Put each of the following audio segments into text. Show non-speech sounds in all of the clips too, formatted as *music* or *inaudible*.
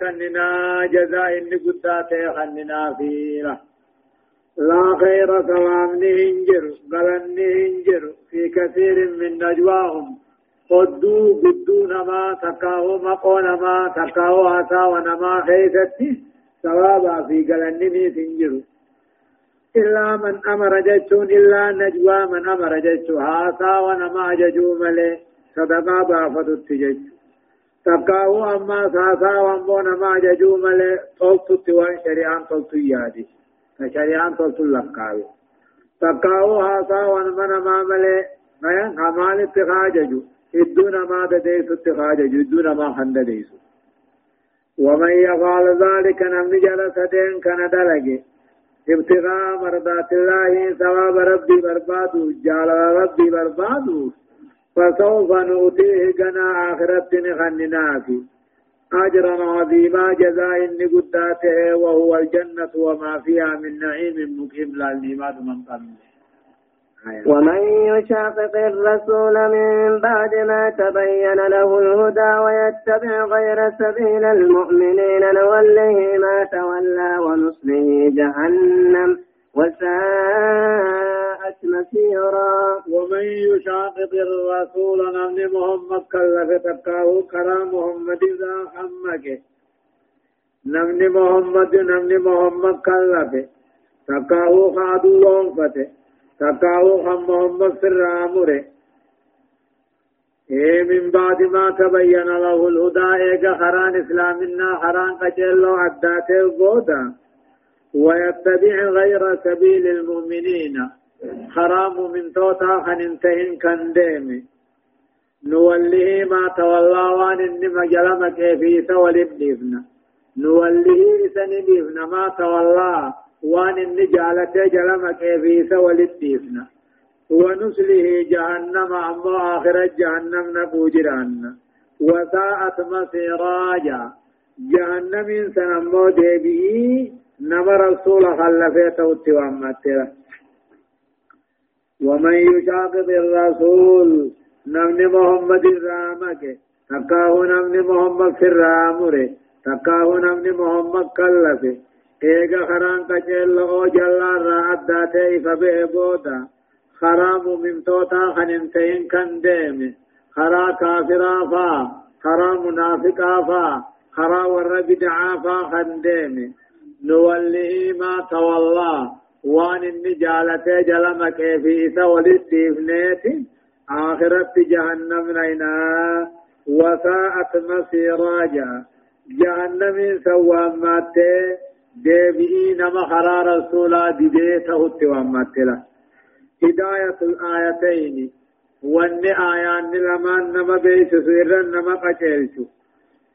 كننا جزاء إني قدات خننا فينا لا خير سلام نهنجر نهنجر في كثير من نجواهم قدو قدو نما تكاو مقو نما تكاو عطا ونما خيثتي ثوابا في قلن نهنجر إلا من أمر جتون إلا نجوى من أمر جتون هاسا ونما ججو ملي صدقا بافت التججو تقاو أما ساسا وانبون ما ججو ملي طلت التوان شريعان طلت يادي شريعان طلت اللقاوي تقاو هاسا وانمن ما ملي مين كمال اتخاججو إدون ما تديس اتخاججو إدون ما خند ديسو ومن يفعل ذلك نمن جلس دين كان دلقي ابتغاء مرضات الله ثواب ربي بربادو جال ربي بربادو فسوف نؤتيه جنا آخرة نخننافي أجرا عظيما جزاء نقداته وهو الجنة وما فيها من نعيم مقيم للنيمات من قبل ومن يشاقق الرسول من بعد ما تبين له الهدى ويتبع غير سبيل المؤمنين نوله ما تولى ونصله جهنم. وساءت مسيرا. ومن يشاقق الرسول نمن محمد كلف تكاه كرا محمد ذا حمك. نمن محمد نمن محمد كلف تكاه خادو وانفته تكاه خم محمد في الرامر إيه من بعد ما تبين له الهدى إيجا خران إسلامنا خران قجلو عداته بودا. ويتبع غير سبيل المؤمنين. حرام من توتا خننتهن كنديم نوله ما تولى وان انما جلم كيفيس ولبنفنا نوله سنبفنا ما تولى وان ان جالت جلم كيفيس ولبنفنا ونسله جهنم أما آخر جهنم نبوجران وساءت مصيراجا. جهنم سنمو ديبئي نما رسول خلفه توتي وامتلا ومن يشاقق الرسول نمن محمد الرامك. تقاه نمن محمد في الرامر تقاه نمن محمد كلفه ايغا خران قچل أو جلال را اداته فبه بودا خرام من توتا خننتين كان ديم خرا كافرا فا خرا منافقا فا خرا ور بدعا فا خنديم نوله ما تولى. وان النجالة جلم كيفيس وللتيفنيت آخرت جهنم نينا. وساءت مسيراجا جهنم سوامات ديبئي نما خرا رسولا دبيته التوامات له هداية الآيتين. وان آيان لمن نما بيس سيرا نما قتلت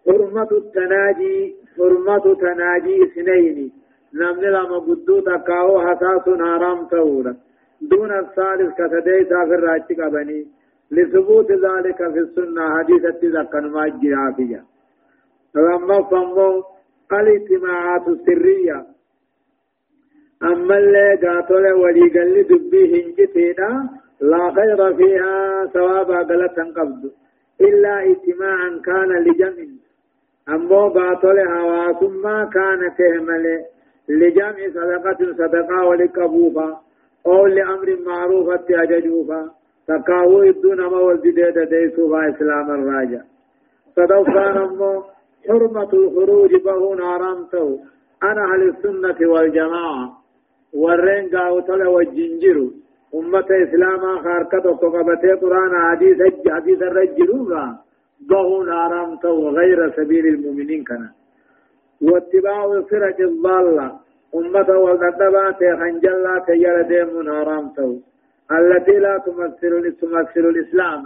حرمة التناجي. حرمة تناجي اثنين نمن لما قدو تكاو حساس حرام تورا دون الثالث كتدي سافر راجك بني لثبوت ذلك في السنة حديثة تذكر ما جرى فيها لما فهموا الاجتماعات السرية أما اللي قاتل ولي قال لي دبي هنجتينا لا خير فيها ثواب غلطا قبض إلا اجتماعا كان لجمع أمو باطل هواسما كان تهمل لجمع صدقة صدقة ولكبوفا أو لأمر معروفة أججوفا تكاو الدون ما والجديد ديسوفا إسلام الراجع. صدوفان أمو حرمة الخروج بهون حرامته أنا أهل السنة والجماعة. ورين قاوتل والجنجر. أمة إسلاما خاركة وقبتي قرآن حديث حديث الرجل. ضعوا حرام تو غير سبيل المؤمنين كان. واتباع الفرق الضالة. أمة والدبات خنجلا تيار ديم حرام تو. التي لا تمثل تمثل الإسلام.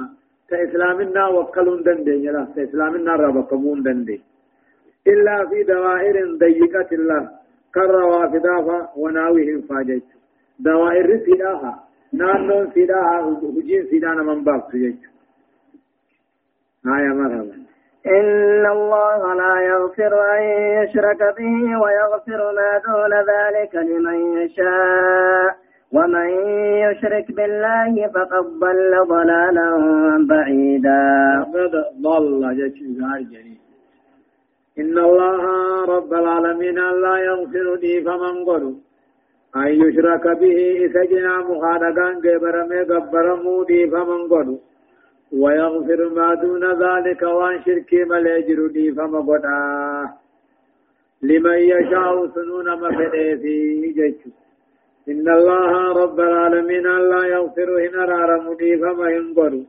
كإسلامنا وكلون دندي. لا كإسلامنا ربكمون دندي. إلا في دوائر ضيقة الله. كالروافدافا وناوهم فاجت دوائر فداها نانون فداها هجين فدانا من باب سجيت آية مرحبا إن الله لا يغفر أن يشرك به ويغفر ما دون ذلك لمن يشاء. ومن يشرك بالله فقد ضل ضلالا بعيدا. ضل. جريء إن الله رب العالمين لا يغفر لي فمن قلوا أن يشرك به إسجنا مخالقان قبر مي قبر مودي فمن قلوا ويغفر ما دون ذلك وان شركي فمن قلوا لمن يشاء سنون مفده في جيشه إن الله رب العالمين لا يغفر هنا رارمني فما ينقروا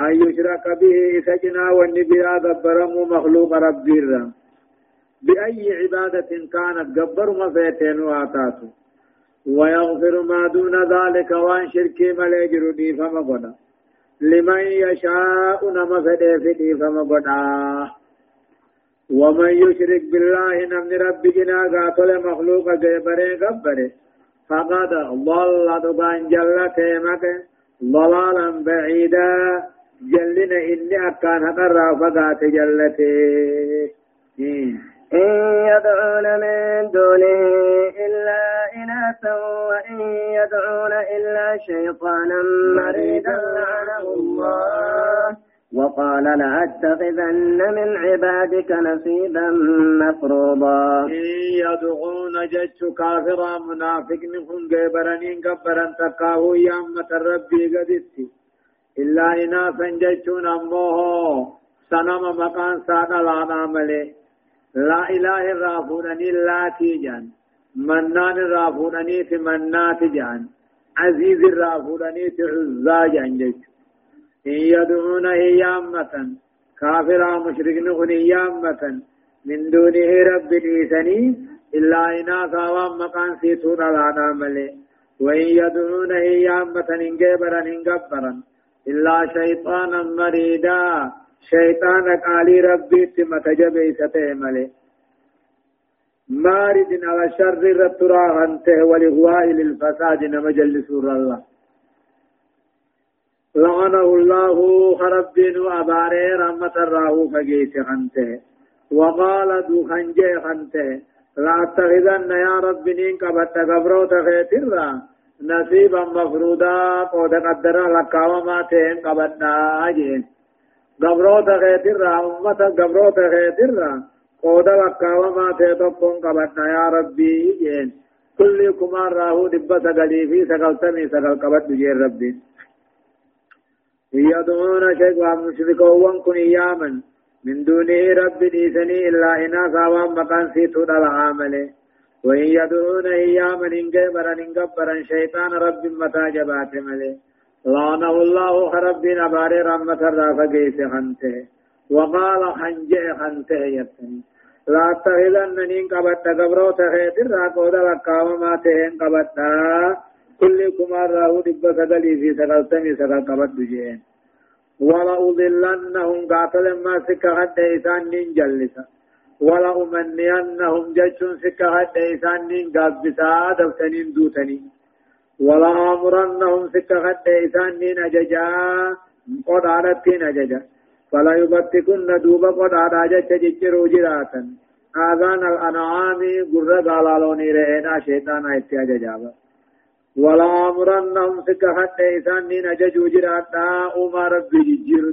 أن يشرك به سجنا والنبيا قبرم مخلوق ربي الرم بأي عبادة كانت قبر مفيتين واتاتو ويغفر ما دون ذلك وان شركي فما قدا لمن يشاء نمفده في فما قدا ومن يشرك بالله نمن ربي جنا قاتل مخلوق قبره قبره فقد ضل دبان جلت مك ضلالا بعيدا. جلنا إني أكان قرى فقات جلته إن يدعون من دونه وإن يدعون إلا شيطانا مريدا لعنه الله. وقال لأتخذن من عبادك نصيبا مفروضا. إن يدعون جج كافرا منافق نكون جبرانين كبرا تقاهو يامة ربي قدت إلا إناثا ججون أموه. سنم مكان سانا لانا ملي لا إله الرافونني لا تيجان. منان الرافونني في منات جان. عزيز الرافونني في عزاجان جج إن يدعون إيامة كافرا مشركين إيامة من دونه رب الإيساني إلا إناثا ومقان سيتون على ملي وإن يدعون إيامة إن جبرا إن جبرا إلا شيطانا مريدا شيطان قالي ربي تمتجبي ستهملي مارد على شر رترا أنته ولغواء للفساد نمجل الله. لعنه الله خربين وأباري رحمة الراه فقيت خنته وقال دو خنجي خنته لا أتخذن يا رب نين قبت قبرو تخيتر نصيبا مفرودا قد قدر لك وما تين قبتنا أجين قبرو تخيتر أمة قبرو تخيتر قد لك وما تين قبتنا يا ربي جين كل كمان راهو دبت قليفي سقلتني سقل قبت جين ربي يدعون شيء ومشركون كن ياما من دونه رب ديسني إلا إنا سوام مكان سيتو العامل وإن يدعون إياما إن جبرا إن جبرا شيطان رب متى جبات ملي لعنه الله رب نباري رحمة الرافة جيس خنته وقال خنجه خنته يتني لا تهلن إن قبت قبرو تخيتر راقود لقام ما تهن قبتا كل كمار راهو دب سقلي في سقلتني سقل قبط بجين ولا أضلنهم قاتل ما حتى إسان نين جلسا ولا أمنينهم جشن حتى إسان نين قابسا دفتنين دوتني ولا أمرنهم حتى إسان نين أججا قد عادتين أججا فلا يبتكن دوبا قد عادت ججروا جراتا آذان الأنعام قرر قالالوني رئينا شيطان ايتي أججابا ولا أمرنهم سكحت إيسان نين أججو جراتا أما ربي ججير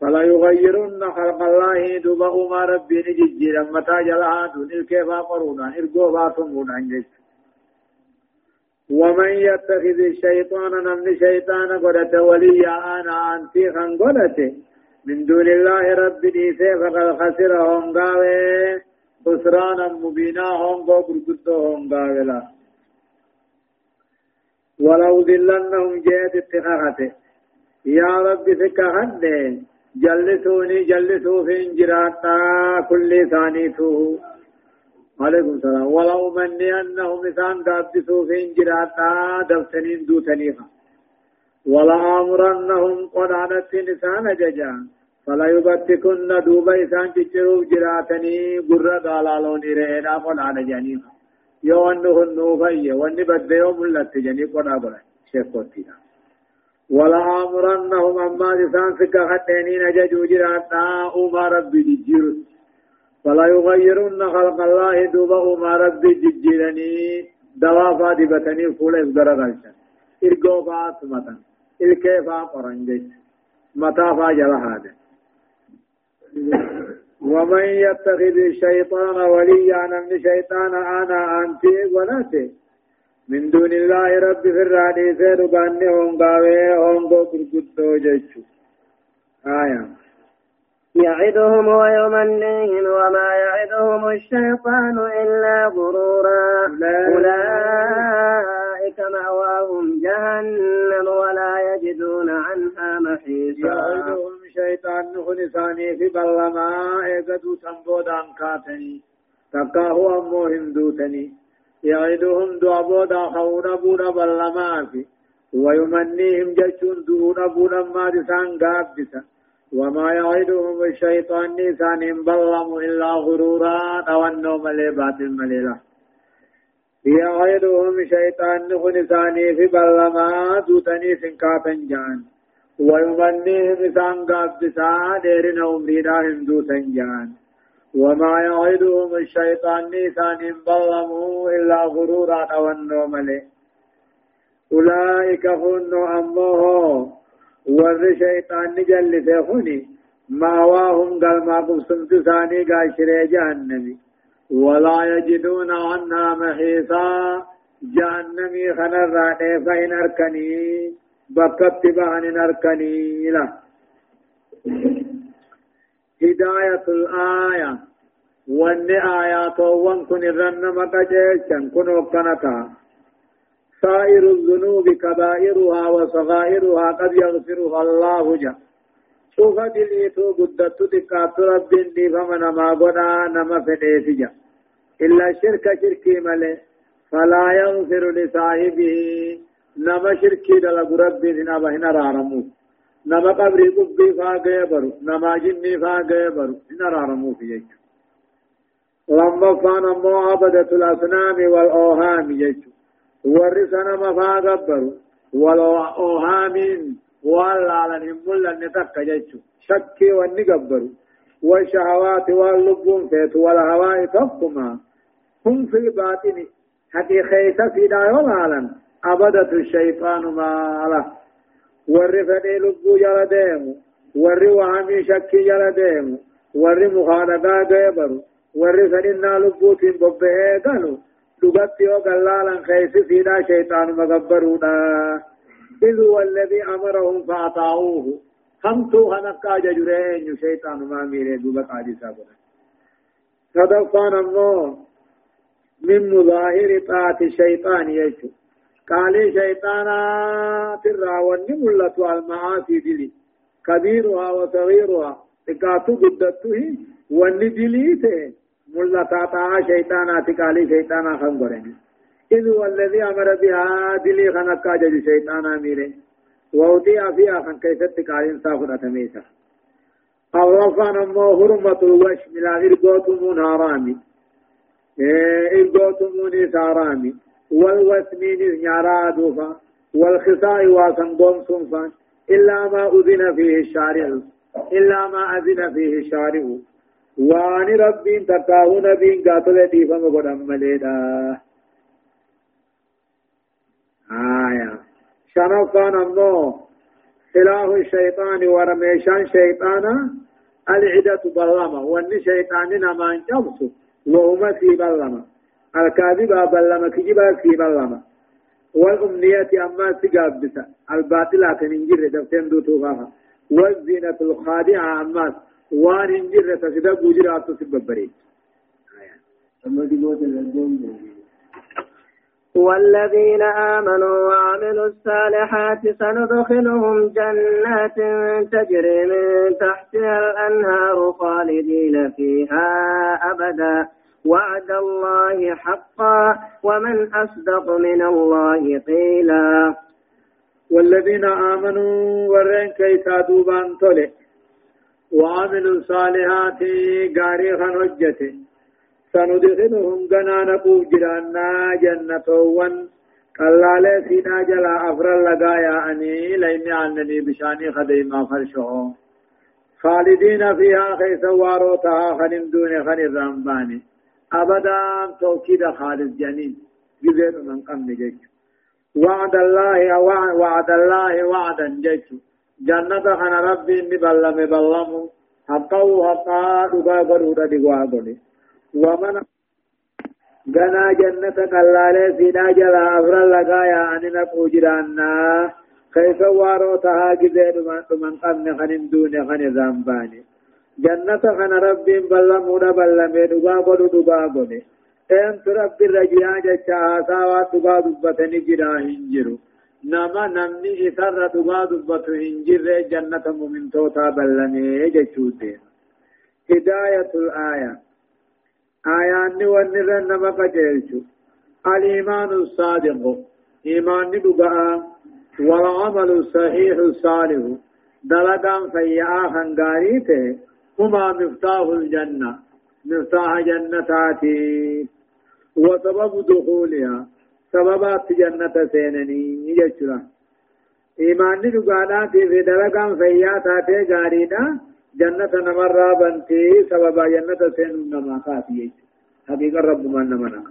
فلا يغيرن خلق الله دوبا أما ربي نججير متى جلها دون الكيفا قرونا إرقو باتمون عن ومن يتخذ الشيطان نمن شيطان قدت وليا أنا أنتي خان قدت من دون الله رب ديسي فقد خسر هنغاوي خسرانا مبينا هنغو برقدو هنغاوي لا. ولو ذلنهم جيت اتخاذته يا رب فكهد جلسوني جلسوا في انجراتا. كل ثانيته عليكم السلام. ولو مني أنهم انسان دابسوا في انجراتا. دفتنين دوتنيها ولا امرنهم قد عنت نسان ججا فلا يبتكن دوبا انسان تجروف جراتني قرر قالالون إرهنا قد عن janii qodhaa godhan sheekkoottiidha wala amurannahum ammaas isaan sikka kadheeniin ajajuu jiraadha uumaa rabbi jijjiiru فلا يغيرن خلق الله دوبا ججيرني دوافا دبتني فول ارقو فات متن الكيفا قرنجج متى فاجل هذا ومن يتخذ الشيطان وليا من شيطان أنا انت ونته من دون الله رب في الرادي سير باني هونغاوي هونغو كركتو جيشو آية. يعدهم ويمنيهم وما يعدهم الشيطان إلا غرورا. أولئك مأواهم جهنم ولا يجدون عنها محيصا. يعدهم شيطان خلصاني في بلما ايقدو سنبودان كاتني. تقاهو أمو هندوتني يعدهم دعبودا خون بودا بلما في. ويمنيهم جشون دون بودا ما دسان قابدسا وما يعدهم الشيطان نسان بلم إلا غرورا. أو النوم لبات المليلة يعدهم شيطان نساني في بلما دوتني سنكافا جان. ويمنيهم سان قابدسا ديرنا أمرينا هندوسا جان. وما يعدهم الشيطان نسان بلموا إلا غرورا أو النوم أولئك هن أمه ور شيطان نجل فيخني ماواهم قال ما قبسمت ثاني قاشر جهنمي. ولا يجدون عنها محيصا. جهنمي خنر فإن أركني بكت بهن أركني لا. هداية الآية وان آيات وان كن الرنم قجيشا كن وقنتا سائر الذنوب كبائرها وصغائرها قد يغفرها الله جل. شوف دليتو قدتو دكات رب دي فمن ما قدا نما فديسجا إلا شرك شركي ملي فلا يغفر لصاحبه نما شركي دلق رب نما هنا رارمو نما قبري قبي فاقه برو نما جني فاقه برو هنا رارمو في يجو لما فان مو عبدة الأصنام والأوهام يجو ورسنا مفا قبروا ولو أوهامين ولا لن يملا نتك جيتشو. شكي واني قبروا والشهوات واللبون فيت والهواء تفكما هم في الباطن. حتي خيس في دايو عالم أبدت الشيطان ما له فدي لبو جل ديمو ور وهمي شكي جل ديمو ور مخالقا قبروا ور فدنا لبوتين ببهي قالوا دغت يو قلالا خيس فينا شيطان مغبرونا إذ هو الذي أمرهم فأطاعوه. خمتو هنقا ججرين شيطان ما ميري دوبك عجيسا بنا صدفان الله من مظاهر طاعة الشيطان يشو قال شيطانا تراون ملة المعاصي دلي. كبيرها وصغيرها. تقاتو قدته وني دليته ملا تاتا شيطانا تقالي شيطانا خنقرني. إذ هو الذي أمر بها دلي خنقا جج شيطانا ميري ووطيع فيها خن كيف تقالين صافر أتميسا. الرفان أمو هرمة الوشم لا إرقوتمون هرامي إرقوتمون سارامي والوسمين نيارا دوفا. والخصاء واسنقوم صنفا. إلا ما أذن فيه الشارع. إلا ما أذن فيه الشارع. وآن ربين تتاو نبين قاتل ديفا مقدم مليدا. آية شنفان أمو سلاح الشيطان ورميشان شيطانا العدة بلما وان شيطان نما انجبس وهما في بلما الكاذبة بلما كجبا في بلما والأمنية أما تقابسة الباطلة تنجر دفتين دوتوها والزينة الخادعة أما وان انجر تسدا بوجرا تسبب والذين آمنوا وعملوا الصالحات سندخلهم جنات تجري من تحتها الأنهار خالدين فيها أبدا. وعد الله حقا ومن أصدق من الله قيلا. والذين آمنوا ورين كيسا دوبان تولي. وعملوا الصالحات غاري خنوجته سندخلهم جنان جرانا جنة ون قلال سينا جلا أفر لغايا أني لين عنني بشاني خديما فرشه خالدين فيها خيس واروتها خنم دون خن الرمباني أبدا توكيد خالد جنين جزير من قم جيش وعد الله وعد الله وعدا جيش جنة خنا ربي نبلم بلم حقا حقا دقا قدودا دقا قدودا ومن غنا جنة قلالة سيدا جلا أفر لغايا أن نقو جرانا. كيف وارو تها جزيد من قمن خن دون خن زنباني جنة خن رب بلا مودا بلا ميدوغا قدو دقا قدودا انت رب الرجيا جچا آساوا دقا دبتني جرا هنجرو نما نمني إسر دقا دبتو هنجر جنة مؤمن توتا بلا مي جچوتين هداية الآية آيان ونرن نما قجلچو الإيمان الصادق إيمان دقاء والعمل الصحيح الصالح دلقان فيعا هنغاريته هما مفتاح الجنة مفتاح جنتاتي وسبب دخولها سببات جنة سينني يجرا إيمان دقاء في دلقان فيعا تاتي غاريدا جنة نمر بنتي سبب جنة سين نما خاتي حقيقة رب من نمنا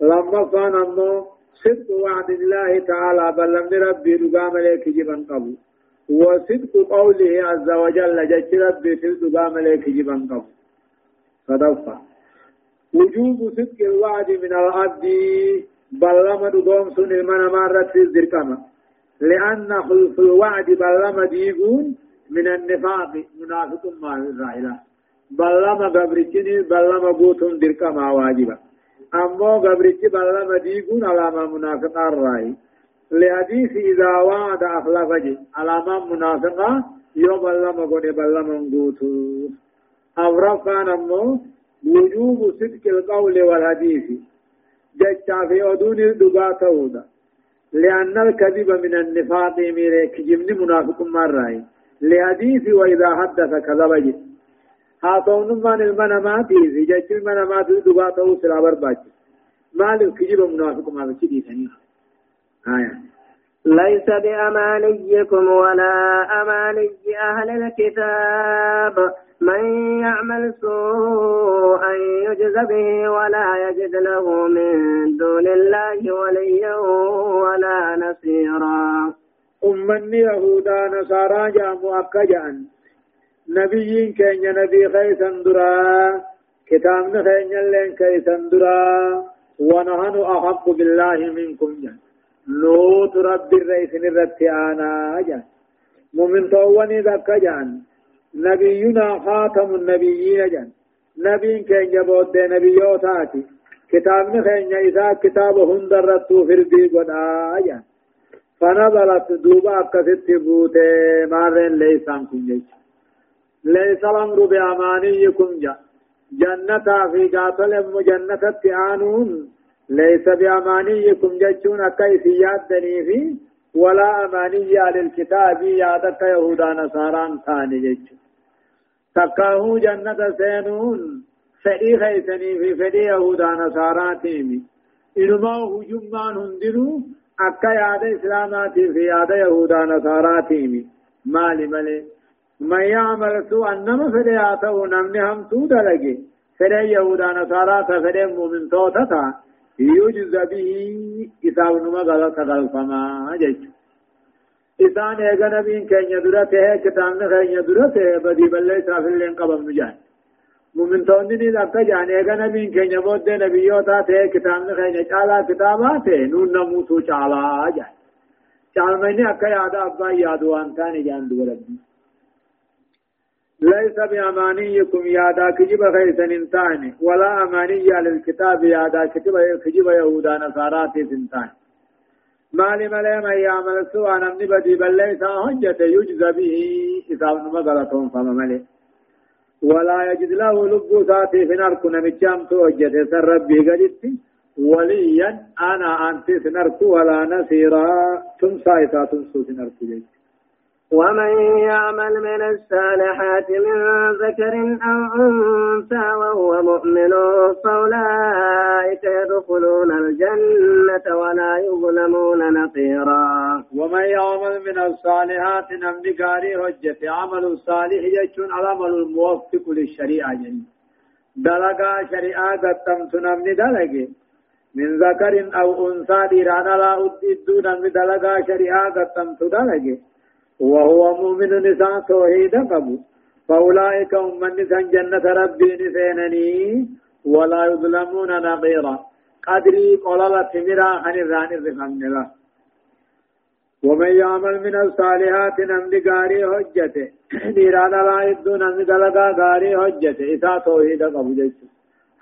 لما كان أمو صدق وعد الله تعالى بل لم ربي رقام لك جبا قبو. وصدق قوله عز وجل جج ربي رقام لك جبا قبو. صدفة وجوب صدق الوعد من العبد بل لم رقام سن المنا مرة الزرقامة لأن خلف الوعد بل لم ديقون من النفاق منافق ما الرائلة بلما غبرتني بلما قوتون دركا ما واجبا. أمو غبرتي بلما ديقون على ما منافق الرأي. لحديث إذا وعد أخلف جي على ما منافقا يو بلما قوني بلما قوتو. أفرق كان أمو وجوب صدق القول والحديث. جتا في أدون الدقاء لأن الكذب من النفاق ميريك جمني منافق مرة لحديث وإذا حدث كذب جي. هاتون من المنامات جيش المنامات دباته سلابر باج مال الكجب منافق ما بكدي ثاني آية. ليس بأمانيكم ولا أماني أهل الكتاب. من يعمل سوءا يجز به ولا يجد له من دون الله وليا ولا نصيرا. أمني يهودا نصارى جاموا أكجان نبيين كين نبي خيسا درا كتابنا خين لين كيسا درا ونحن أحق بالله منكم جن نوت رب الرئيس نرتي آنا جن مؤمن طواني ذاك جن نبينا خاتم النبيين جن نبي كين جبود نبيوتاتي كتابنا خين إذا كتاب هندرتو فردي قد آجن فنزلت دوبا كثت بوته مارين ليسان كن ليس الأمر بأمانيكم جا جنة في قاتل جنة التعانون ليس بأمانيكم جتشون كيف يادني في ولا أماني للكتاب يادك يهودا نصاران ثاني جتشون تكاهو جنة سينون فدي خيسني في فدي يهودا نصاراتيمي إنما هجمان هندنو أكا ياد إسلاماتي في ياد يهودا نصاراتيمي مالي مالي من يعمل سوءا نما فدياته نمني هم سود لگي فدي يهودا نصارى فدي مؤمن توتتا يجز به إساب نما غلط غلطما جيش إسان إيغا نبين كين يدرته كتان خين يدرته بدي بلي سافر لين قبم نجان مؤمن توني لك جان إيغا نبين كين يبود نبيوتا ته كتان خين چالا كتابات نون نموتو چالا جان چال مہینے اکا یاد ابا یادوان تانی جان دو ربی ليس بأمانيكم يا دا كجب خيسن انتاني ولا أماني على الكتاب يا دا كجب كجب يهودا نصارات انتاني مالي ملي من يعمل سوء نمني بدي بل ليس حجة يجزى به إذا مغلطهم فما ملي ولا يجد له لب ذاتي في نرك نمجام توجه سر ربي قدت وليا أنا أنت سنرك ولا نصيرا تنسى إذا تنسو سنرك جيت. ومن يعمل من الصالحات من ذكر أو أنثى وهو مؤمن فأولئك يدخلون الجنة ولا يظلمون نقيرا. ومن يعمل من الصالحات نمني قاري هجة عمل الصالح يجون العمل الموفق للشريعة جن. دلقا شريعة قدمت نمني دلقي. من ذكر أو أنثى ديرانا لا أدد نمني دلقا شريعة قدمت دلقي. وهو مؤمن نساء توحيد قبو فأولئك هم من نسان جنة ربي نسينني ولا يظلمون نقيرا. قدري قلالة تمرا خن الران الرخم له ومن يعمل من الصالحات نمد غاري حجته. *clears throat* نيران لا يدو نمد دلقا غاري حجته. إذا توحيد قبو جيسو.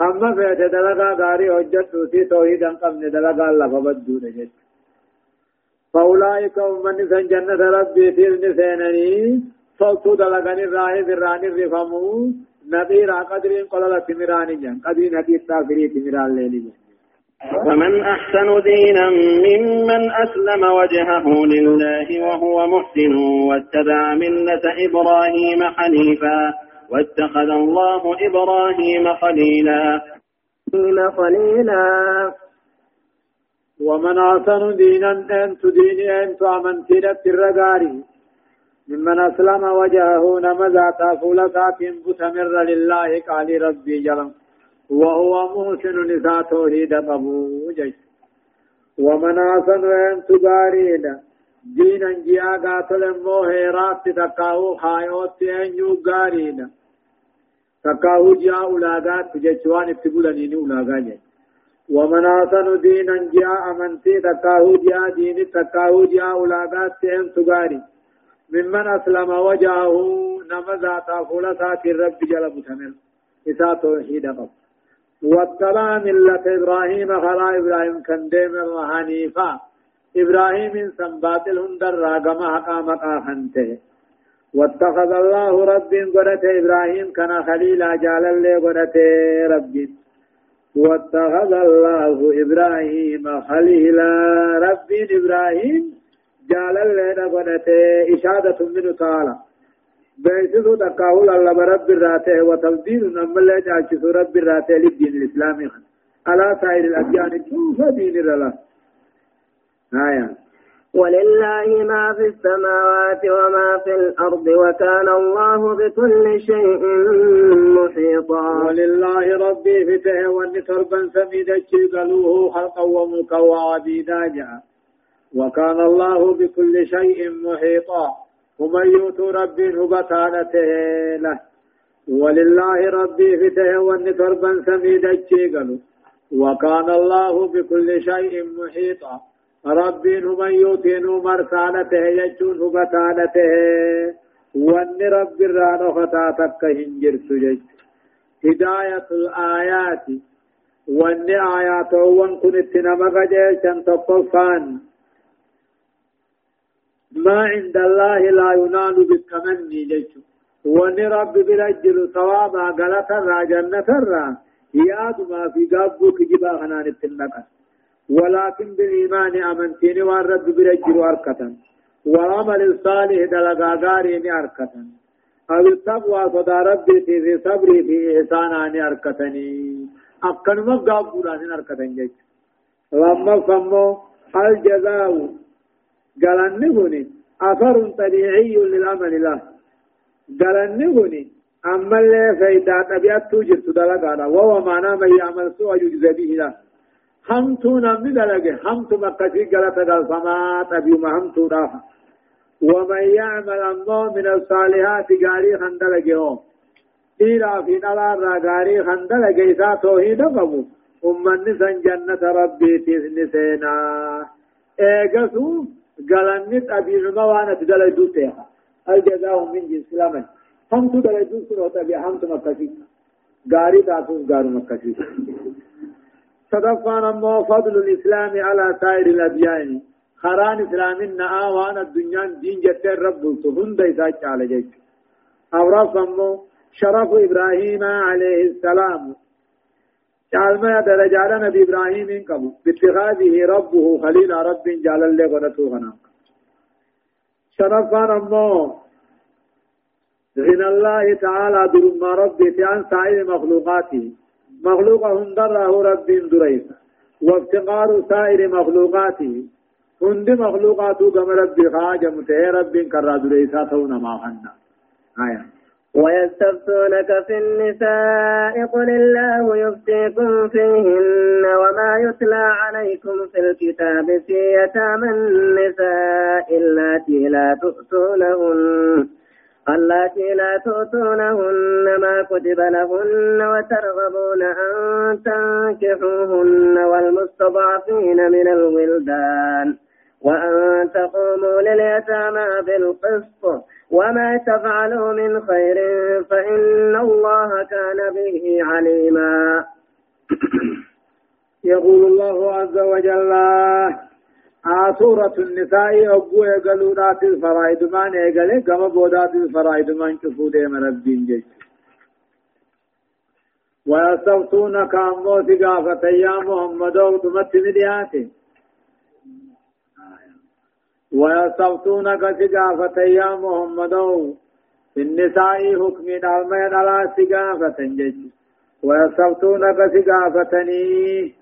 هم فيت دلقا غاري حجته. سي توحيد قبن دلقا الله فبدو نجيسو فأولئك هم من نسان جنة ربي تير نسينني صوتو دلقاني الراهي براني الرفمو نبيرا قدرين قلالة تمراني جن. قدرين حديث تافري تمران ليني جن. ومن أحسن دينا ممن أسلم وجهه لله وهو محسن واتبع ملة إبراهيم حنيفا واتخذ الله إبراهيم خليلا. خليلا. ومن أحسن دينا أنت ديني أنت أمنتنا الرقاري ممن أسلم وجهه نمذا تافول ساتين بتمر لله قال ربي جلم. وهو محسن نساء توحيد قبو جيس ومن أحسن أن تبارين دينا جيا قاتل موهيرات تكاو خايوت أن يقارين تكاو جاء أولاغات تجيشوان اتبولني أولاغات ومن أحسن دينا جاء أمنتي تكاو جاء دين تكاو جاء أولاغات أن تبارين ممن أسلم وجهه نمزا تافول سات الرب جل متمر. إسا توحيد قب واتبع ملة إبراهيم خلا إبراهيم كان حنيفا إبراهيم سنبات الهندر راقم حقا مقا خنته واتخذ الله رب قرة إبراهيم كان خليلا جال اللي قرة رب واتخذ الله إبراهيم خليلا. رب إبراهيم جالل لنا قنته إشادة منه تعالى. بيسسو تقاول الله برب الراته وتفضيل نمال الله جالشسو رب الراته للدين الإسلامي. على سائر الأديان شوف دين الله. آية ولله ما في السماوات وما في الأرض وكان الله بكل شيء محيطا. ولله ربي فته وان تربا سميد قالوه خلقا وملكا وعبيدا وكان الله بكل شيء محيطا. ومن يؤت ربي هبتانته له ولله ربي فته والنتربا سميد الجيقل وكان الله بكل شيء محيطا. ربي ومن يؤتين مرسالته يجون هبتانته وان رب الرانو فتاتك هنجر سجج. هداية الآيات وان آيات وان كنت نمغ جيشا تطفان ما عند الله لا ينال بالتمني جيشو وني رب برجل ثوابا غلطا جنة را. ياد ما في قابو كجبا خنان التنقى ولكن بالإيمان أمنتين والرب برجل أركتا وعمل الصالح دلقا غارين أركتا أو التقوى صدى ربي في صبري في إحسانان أركتني. أكن ما قابو رانين أركتا جيشو لما فمو الجزاء قالني هوني أثر طبيعي للعمل له. قالني هوني أما اللي فإذا طبيعت توجد دلقانا وهو معنى من يعمل سوء يجزى به له. همتو نمي دلقه همتو مقصي قلت قلفما طبيعي همتو رافا ومن يعمل أمه من الصالحات قاري خندلقه إلى في نلار قاري خندلقه إذا توحيد قبو أمن نسان جنة ربي تسنسينا إيقسو قالني أبي وأنا تدل دوتها الجزاء من جنس العمل هم تدل دوت روتا بي هم تمكسي غاري تاتوس صدفان أمو فضل الإسلام على سائر الأديان. خران إسلام النعا وأنا الدنيا دين جت الرب سهن ديساك على جيك أورف أمو شرف إبراهيم عليه السلام. ما درجات نبي إبراهيم قبو. باتخاذه ربه خليل رب جعل الله غنته غنا شرفان أمو غنى الله تعالى ربي في عن سائر مخلوقاته. مخلوقهم دره رب دريس وافتقار سائر مخلوقاته هند مخلوقاته كما ربي خاجة متهي رب كرا دريسا تون ما خنا آية ويستفتونك في النساء قل الله يفتيكم فيهن وما يتلى عليكم في الكتاب في يتامى النساء اللاتي لا تؤتونهن. اللاتي لا تؤتونهن ما كتب لهن وترغبون أن تنكحوهن والمستضعفين من الولدان. وأن تقوموا لليتامى بالقسط. وما تفعلوا من خير فإن الله كان به عليما. *coughs* يقول الله عز وجل سورة النساء أبو يقلوا ذات الفرائد ما نيقل كما بودات الفرائد ما انكفوا ديم ربين جيش. ويستفتونك عن موت قافة يا محمد وتمت مدياته ويستفتونك سقافة يا محمد. في النساء حكم دالما دلا سقافة جيش. ويستفتونك سقافتني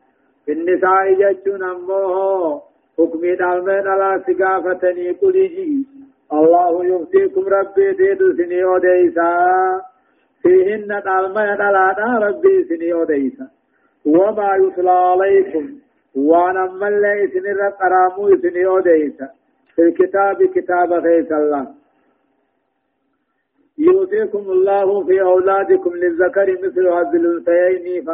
في النساء جيش أمه حكمي دالما دلا سقافتني قل الله يفتيكم ربي ديد سني وديسا فيهن دالما دلا ربي سني وديسا وما يتلى عليكم. وأنا ملي سني رقرامو سني وديسا في الكتاب كتاب غيث الله. يوصيكم الله في أولادكم للذكر مثل هذه الأنثيين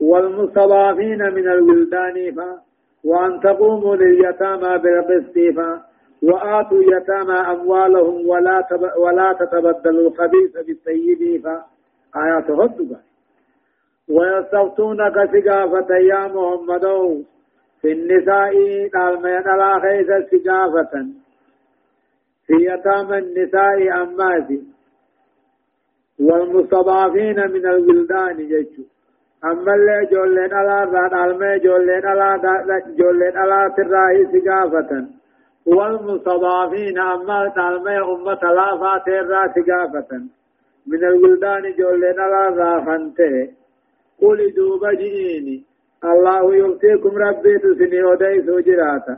والمستضعفين من الولدان فا وأن تقوموا لليتامى بالقسط وآتوا يتامى أموالهم ولا تب... ولا تتبدلوا الخبيث بالطيب آيات هدوغا ويستفتونك سقافة يا محمد في النساء قال ما يدلا خيس سقافة في يتامى النساء أماسي والمستضعفين من الولدان جيشو على ذات علمي جولين على جولين على تراهي سقافة والمستضعفين أما تعلمي أمة لا فاتر سقافة من الولدان جولين على ذا قل دوب جئيني الله يؤتيكم ربي تسني وديس جراتا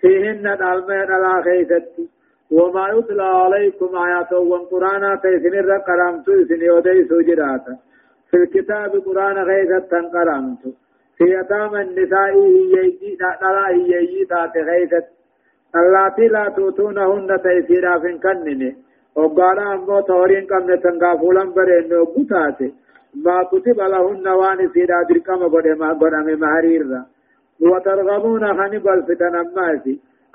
فيهن الألمين على خيستي وما يتلى عليكم آيات والقرآن تيسن الرقرامت سني وديس جراتا في الكتاب قرآن غيثة تنقرامت في يتام النساء هي لا هي تات غيثة اللاتي لا توتونهن تيسيرا فين كنني وقالا أمو تورين قمنا تنقافولا برين وقتاتي ما كتب لهن وان سيدا دركم قدما قدما مهرير. وترغبون خنب الفتن الناس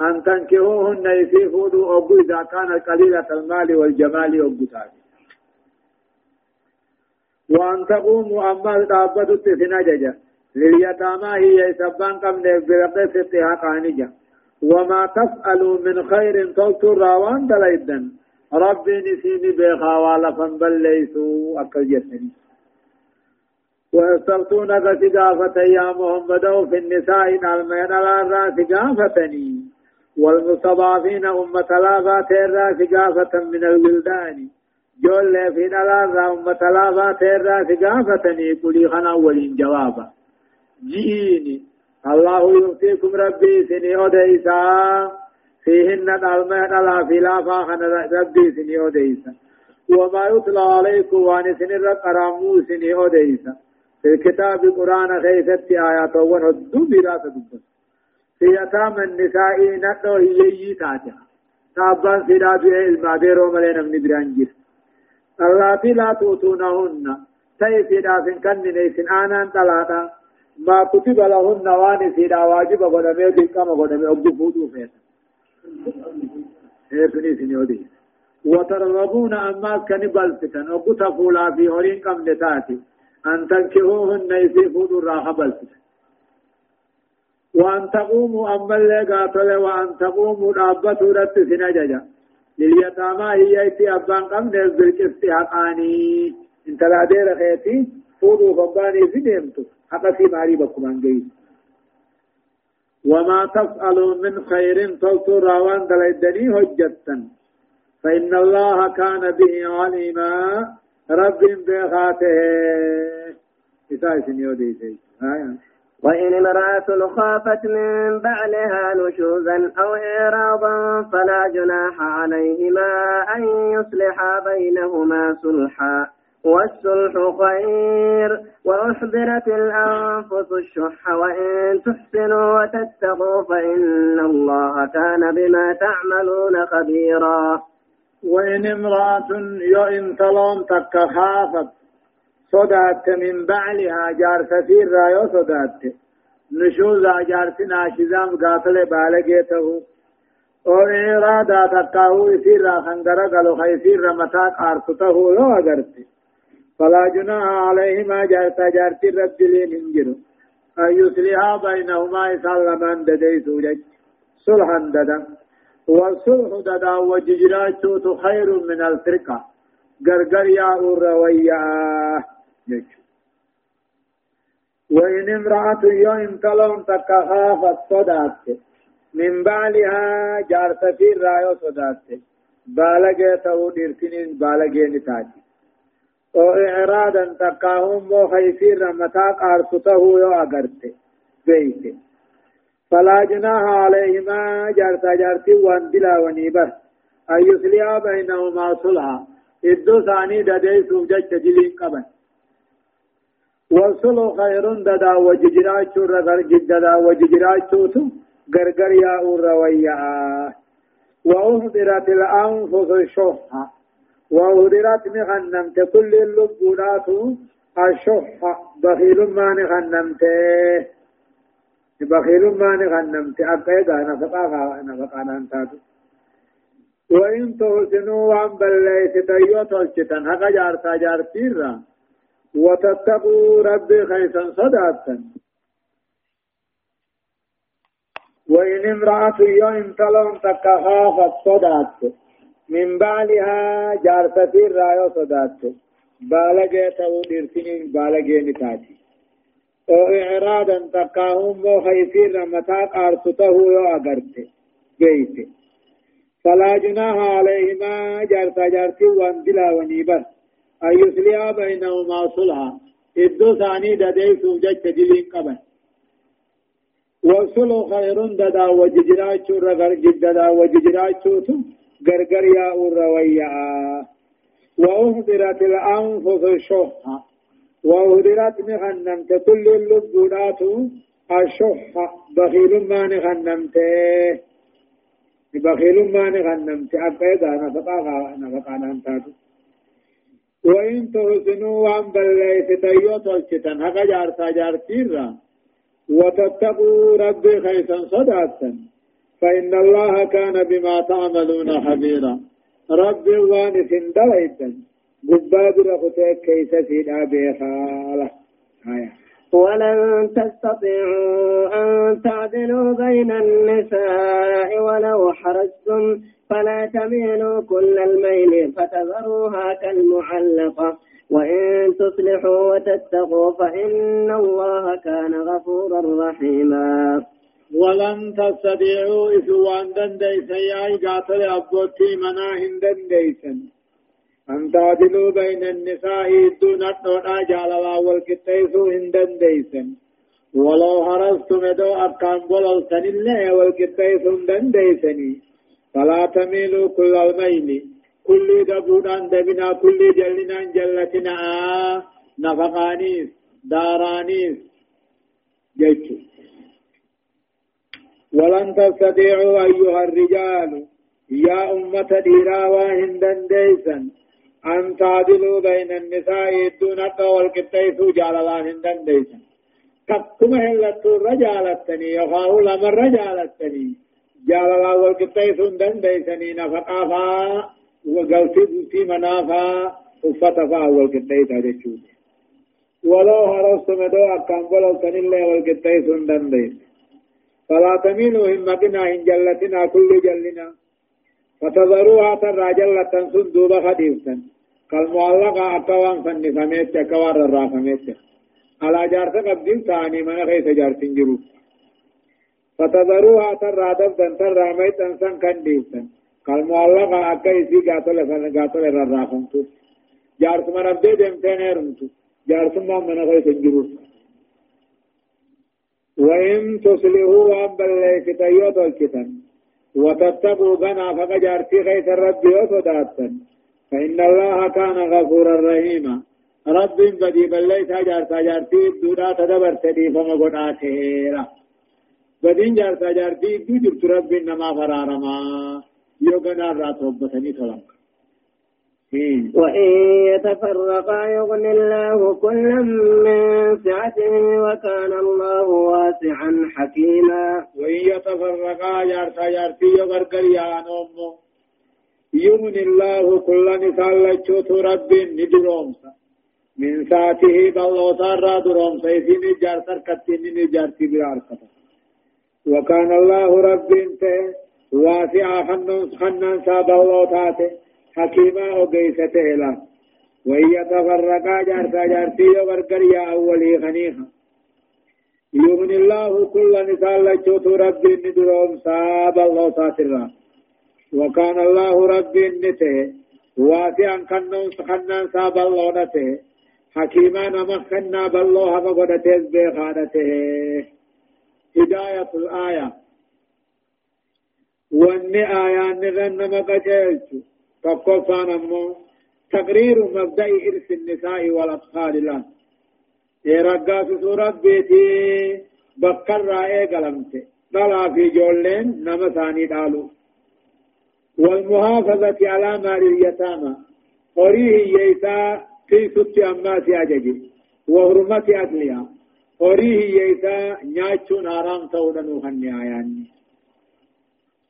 أن تنكهوهن يسيفوا أبو إذا كان قليلة المال والجمال أبو تاتي. وأن تقوموا أما الدابة تسنججا لليتامى هي سبان قم برقص حقانجا وما تفعلوا من خير تلتر وان دليدا ربي نسيني بيخا والفن بل ليسوا أكل جسني. ويستفتونك سقافة يا محمد في النساء المين الراس سقافتني والمستضعفين أمة لابات الراس سقافة من الولدان. جول في الأرى أمة لابات الراس سقافتني قولي خنا ولين جوابا۔ جئيني الله يؤتيكم ربي سني أديسا فيهن المين لا في لافا خنا ربي سني أديسا وما يطلع عليكم وان سني رقرامو سني أديسا في الكتاب القرآن خيست آيات ونهدو براسة دبس في يتام النساء نتو هي تاتها تابان سيدات الماديرو ملين من برانجر اللاتي لا توتونهن تي سيدا فين كن نيسن آنان تلاتا. ما كتب لهن وان سيدا واجب غنمي دكما غنمي أبو فودو فيتا. إيه فني سنيودي وترغبون أما كان بلفتن أبو تفولا في هورين كم نتاتي. أن تنكحوهن يسيفون الراحة بلسل وأن تقوموا أما اللي قاتل وأن تقوموا رابطوا رت سنججا لليتامى هي ايتي أبان قم نزل كفتي حقاني. انت لا دير خيتي فودوا فباني في نيمتو. حقا في ماري بكم أنجيز وما تفعلوا من خير تلتوا راوان دلدني هجتا فإن الله كان به عليما. رب بخاته. إساء سنيودي سي وإن امرأة خافت من بعلها نشوزا أو إعراضا فلا جناح عليهما أن يصلحا بينهما صلحا. والصلح خير وأحضرت الأنفس الشح وإن تحسنوا وتتقوا فإن الله كان بما تعملون خبيرا. وإن امرأة يو انتلون تكخافت صدات من بعلها جار سفير رايو صدات نشوز جارتنا شزام قاتل بالغيته أو إرادا تكاهو يسير خنگر قلو خيسير متاك آرسته لو أغرت فلا جناح عليهما جارتا جارتي رب انجرو أن يصلحا بينهما إسالمان دديسو جج صلحا ددا والصلح ددا وججراتو خير من الفرقة غرغر يا رويا جج وإن امرأة يوم تلون تكخافت صدات من بالها جارت في الرايو صدات. بالغة تو ديرتين بالغة نتاتي أو اعرادا تقاهم مو خيسير رمتا قارسته يو اگرته بيته فلا جناح عليهما جارتا جارتي وان دلا ونيبة. أن يصلحا بينهما صلحا. إدو ثاني ددي سوجة جلين قبل. والصلح خير ددا وججراچو رغر جددا وججراچو تو غرغر يا رويا وأهدرت الأنفس الشحة وأهدرت مغنمت كل اللبونات الشحة. بخيل ما نغنمت. بخيل ما نغنمت. أبقى نفقا نفقا نانتاتو وإن تحسنوا وان بليس تيو تلچتن حقا جارتا جارتيرا. وتتقوا ربي خيسا صداتا وإن امرأة يوم تلون تكخافت صدات من بالها جارتي رأيو صدات بالغة تو ديرتين بالغة نتاتي أو اعرادا تقاهم مو خيسير متا قارسته يو اگرت بيت فلا جناح عليهما جارتا جارتي وان دلا ونيبر أن يسليا بينهما صلحا. إدو ثاني ددي سوجة تجلين قبل. وصلو خير ددا وججراچو رغر جددا وججراچو تو غرغر يا رويا وأهدرت الأنفس الشح وأهدرت مغنمت كل اللبونات الشح بخيل ما نغنمت بخيل ما نغنمت أبدا نفقا نفقا نانتاتو وإن تحسنوا وان بليس تيو تلچتن حقا جارتا جارتيرا وتتقوا ربي خيسا صداتا فإن الله كان بما تعملون خبيرا. ربي وانس دليتا قباد رختك كيس سيدا بخالة آية. ولن تستطيعوا أن تعدلوا بين النساء ولو حرصتم فلا تميلوا كل الميل فتذروها كالمعلقة. وإن تصلحوا وتتقوا فإن الله كان غفورا رحيما. ولن تستطيعوا إسوان دنديسا يا قاتل أبوتي منا هندن ديسا أن تعدلوا بين النساء دون الدونا جالوا والكتيسو هندن ديسا ولو هرستم دو أكام بللتن الله والكتيسو هندن ديسني فلا تميلوا كل الميل. كل دبودان دبنا كل جلنا جلتنا نفقانيس دارانيس. جيتشو. ولن تستطيعوا أيها الرجال يا أمة ديرا واهندا ديسا أن تعدلوا بين النساء دون والكتيس جال الله هندا ديسا تقوم هلتو رجالتني يخاو لما رجالتني جال الله والكتيس هندا ديسني نفقافا وقلتي بوتي منافا وفتفا والكتيس هجتشو ولو هرستم دو أكام ولو تنلي والكتيس هندا ديسا فلا تميلوا همتنا إن جلتنا كل جلنا. فتذروها ترى جلة سندوبة خديفتا كالمعلقة أكوان فن فميت كوار الرافميت على جارت قبل ثاني من غيث جارت جرو فتذروها ترى دبدا ترى ميتا سن كنديفتا كالمعلقة أكيسي قاتل فن قاتل الرافمتو جارت من أبدي دمتين هرمتو جارت من غيث جرو وإن تصلحوا وأن بليك تيوت الكتن وتتقوا بنا فقجارتي خيس الرب وصداتا فإن الله كان غفورا رحيما. رب بدي بليس جار تجارتي دودا تدبر تدي فما قداتيرا بدين جار تجارتي دو جبت رب نما فرارما يوغنا رات ربتني تلنك وإن يتفرقا يغني الله كلا من سعته وكان الله واسعا حكيما. وإن يتفرقا جارتا جارتي يغرقر يا نومو يغني الله كل نسال لچوت رب ندرومسا. من ساعته بالله تارا درومسا. يسين جارتر كتين جارتي براركتا. وكان الله رب انت واسعا حنن حنن ساب الله تاته حكيما وقيسته لا وإن يتفرقا جارتا جارتي وغرقر يا أولي خنيخا يغني الله كل نسال لجوت رب ندروم صاب الله ساترا وكان الله رب نته واسعا كنن سخنن صاب الله نته. حكيما نمخنا بالله فقدته بخانته هداية الآية. وان آيان نغن مقجلت تقفان أمو تقرير مبدأ إرث النساء والأطفال له. يرقى في سورة بيتي بكر رأي قلمت بلا في جولين نمساني دالو والمحافظة على مال اليتامى. قريه ييتا في ست أمات أججي وهرمة قريه ييتا نياتشو نارام تودنو هنيا يعني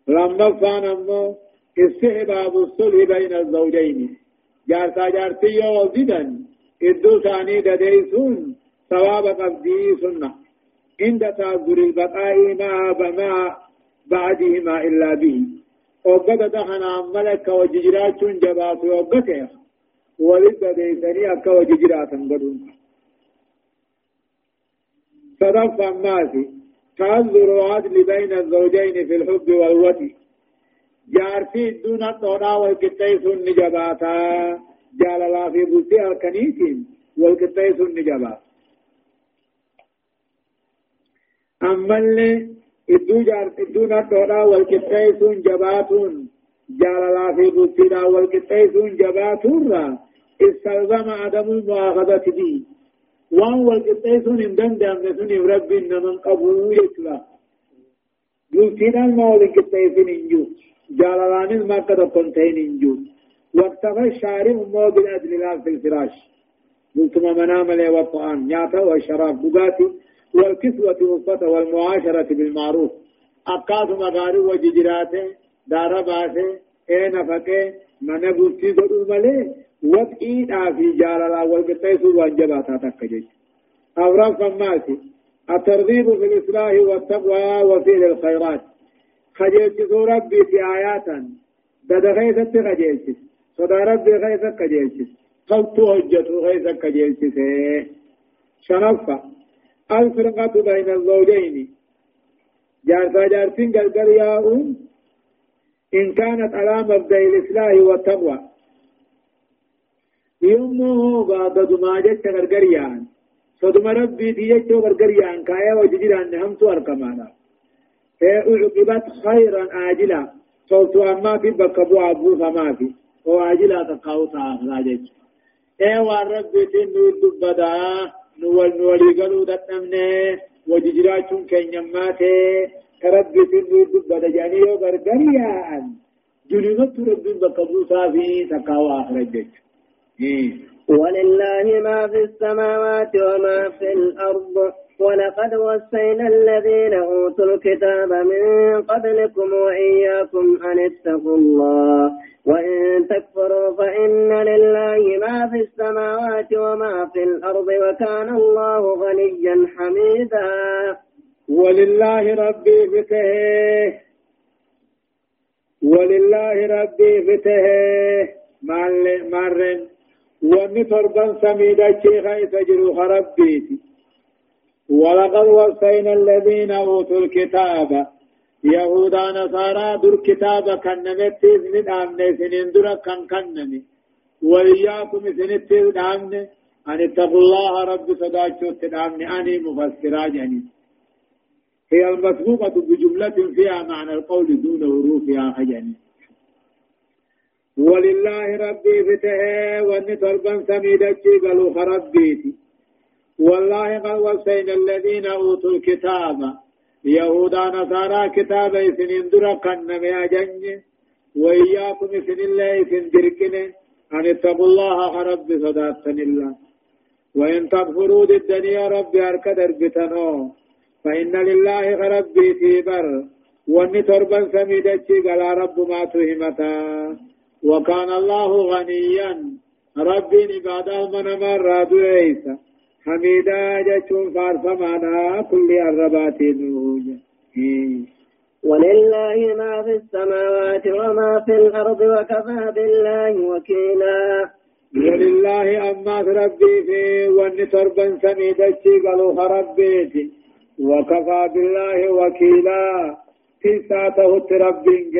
لما فان أمو استحباب الصلح بين الزوجين جارتا جارتي يوزدن إدو ثاني دديسون ثواب قبدي سنة عند تأذر البقاء ما بما بعدهما إلا به وقد دخنا ملك وججرات جبات وقته ولد ديسني أكا وججرات قدون صدف الناس. تأذر العدل بين الزوجين في الحب والوتي جارتي دون الطونا والكتاي سن نجباتا جاللا في بلتي الكنيسين والكتاي سن نجبات أما اللي إدو جار إدونا الطونا والكتاي سن جباتون جاللا في بلتي والكتاي سن جباتون استلزم عدم المؤاخذة به وان والكتاي سن اندن دام سن رب من قبول يتلا بلتي ما والكتاي سن انجو جالالان المكة كنتين انجو واكتفى الشارع مو بالعدل لا في الفراش. قلتم منام لي والطعام نياتا والشراب بقاتي والكسوة والفتى والمعاشرة بالمعروف. أقاط مغاري وججراته دار باسه اے نفقه. من بوتي دو ملي وقعي في جالالا والقطيس وانجباتا تكجج أورام فماتي الترغيب في الإصلاح والتقوى وفعل الخيرات خجلت ربي في آياتا دد غيثت خجلت صدى ربي غيثت خجلت قلت هجت غيثت خجلت شنفة الفرقة بين الزوجين جارتا جارتين قلقل ياؤون إن كانت على مبدأ الإصلاح والتقوى يومه بعد ما جت غرغريان صدم ربي تيجت غرغريان كايا وجديران نهمت أركمانا أعقبت خيرا آجلا صوت أما في بكبو أبو فما في وآجلا تقاوتا أخراجك إيه والرب تنو الدبدا نوال نوالي قلو دتنمني وججراتون كن يماتي رب تنو الدبدا جاني وغرغريا أن جنوبت رب بكبو صافي تقاو إيه ولله ما في السماوات وما في الأرض ولقد وصينا الذين أوتوا الكتاب من قبلكم وإياكم أن اتقوا الله وإن تكفروا فإن لله ما في السماوات وما في الأرض وكان الله غنيا حميدا. ولله ربي فته ولله ربي فته مارن ومن تربان سميدا شيخا تجرو خربيتي ولقد وصينا الذين أوتوا الكتاب يهودا نصارى در كتاب كنمت سنين آمن سنين در كن كنمي وإياكم سنين تدامن أن اتقوا الله رب صداچو تدامن أني مفسرا جنين هي المسبوقة بجملة فيها معنى القول دون حروفها خجنين ولله ربي فتح وان طلبا سميدتي قالوا خربيتي. والله قد وصينا الذين أوتوا الكتاب. يهودا نصارى كتاب سنين درا كنم يا جنج وإياكم سن الله سن دركن أن اتقوا الله رب صداتن الله. وإن تكفروا الدنيا رب أركد أربتنو فإن لله ربي تيبر واني تربا سميدتي قال رب ما تهمتا. وكان الله غنيا. ربي عباده من مرة دويسا حميدا جتون فارفمانا. كل الربات نوجا ولله ما في السماوات وما في الأرض وكفى بالله وكيلا. ولله أما ربي في وان تربا سميدتي قالوا ربيتي وكفى بالله وكيلا. تساته ربين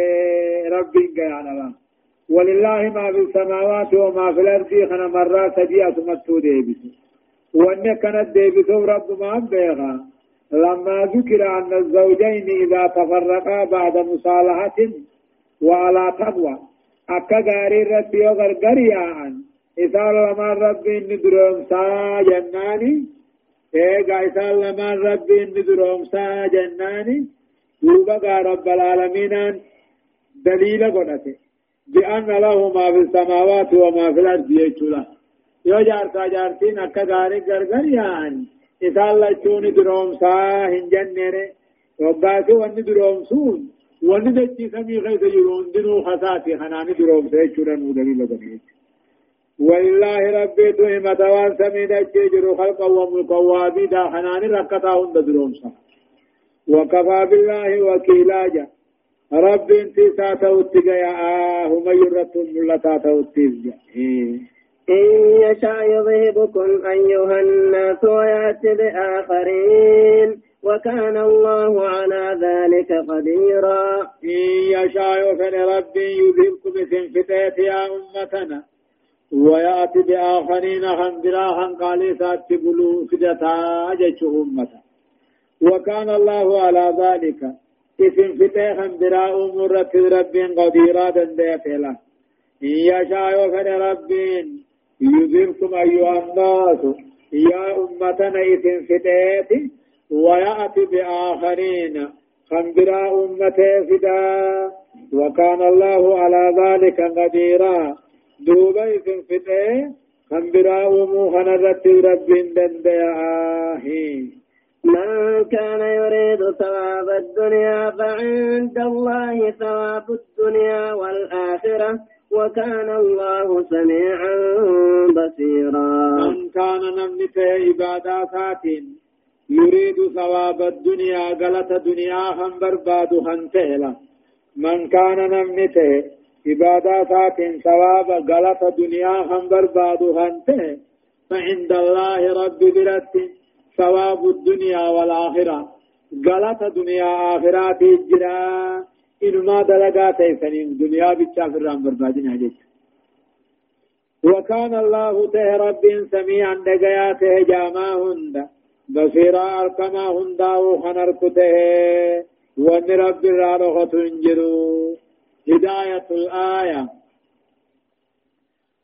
ربين على ولله ما في السماوات وما في الأرض خنا مرات سجيئة متو ديبس وأن كانت ديبس رب ما بيغا. لما ذكر أن الزوجين إذا تفرقا بعد مصالحة وعلى تقوى. أكا غاري ربي وغرغريا إذا لما ربي ندروم سا جناني. إيغا إذا لما ربي ندروم سا جناني. يوبا رب العالمين دليل قدته بأن له ما في السماوات وما في الأرض يجولا يو جارتا جارتين أكا غاري غرغر يان إسال لچوني دروم سا هنجننه وقاسي واني دروم سون. واني دچي سمي غيث يرون دنو خساتي خناني دروم سا يجولا نودلي لغنيت والله ربي تهمة وان سمي دچي جرو خلقا وملقا وابدا خناني ركتا هند دروم سا وكفى بالله وكيلا جا رب انتي ساتوت يا هم يرتم ملتا توت إن يشاء يذهبكم أيها الناس ويأتي بآخرين وكان الله على ذلك قديرا. إن يشاء فن ربي يذهبكم سنفتات يا أمتنا ويأتي بآخرين خندرا خنقالي سات بلو فدتا جيش أمتا وكان الله على ذلك اسم فتح براء مرت رب قديرا دنديت له إن يشاء فن رب يذركم أيها الناس. يا أمتنا اسم فتات ويأتي بآخرين. خنبرا أمتي فدا. وكان الله على ذلك قديرا. دوبا اسم فتح خنبرا أمو خنرت رب دنديا من كان يريد ثواب الدنيا فعند الله ثواب الدنيا والآخرة وكان الله سميعا بصيرا. من كان نمت عبادات يريد ثواب الدنيا غلط دنيا هم برباد خنتهلا من كان نمت عبادات ثواب غلط دنيا هم برباد خنته فعند الله رب برته ثواب الدنيا والآخرة. غلط دنيا آخرات الجرا إنما دلقات سنين دنيا بالشافر رام بربادين هجت وكان الله ته رب سميعا دقياته جاما هند. بصيرا أركما هندا وخنركته وان رب الرارغة انجرو هداية الآية.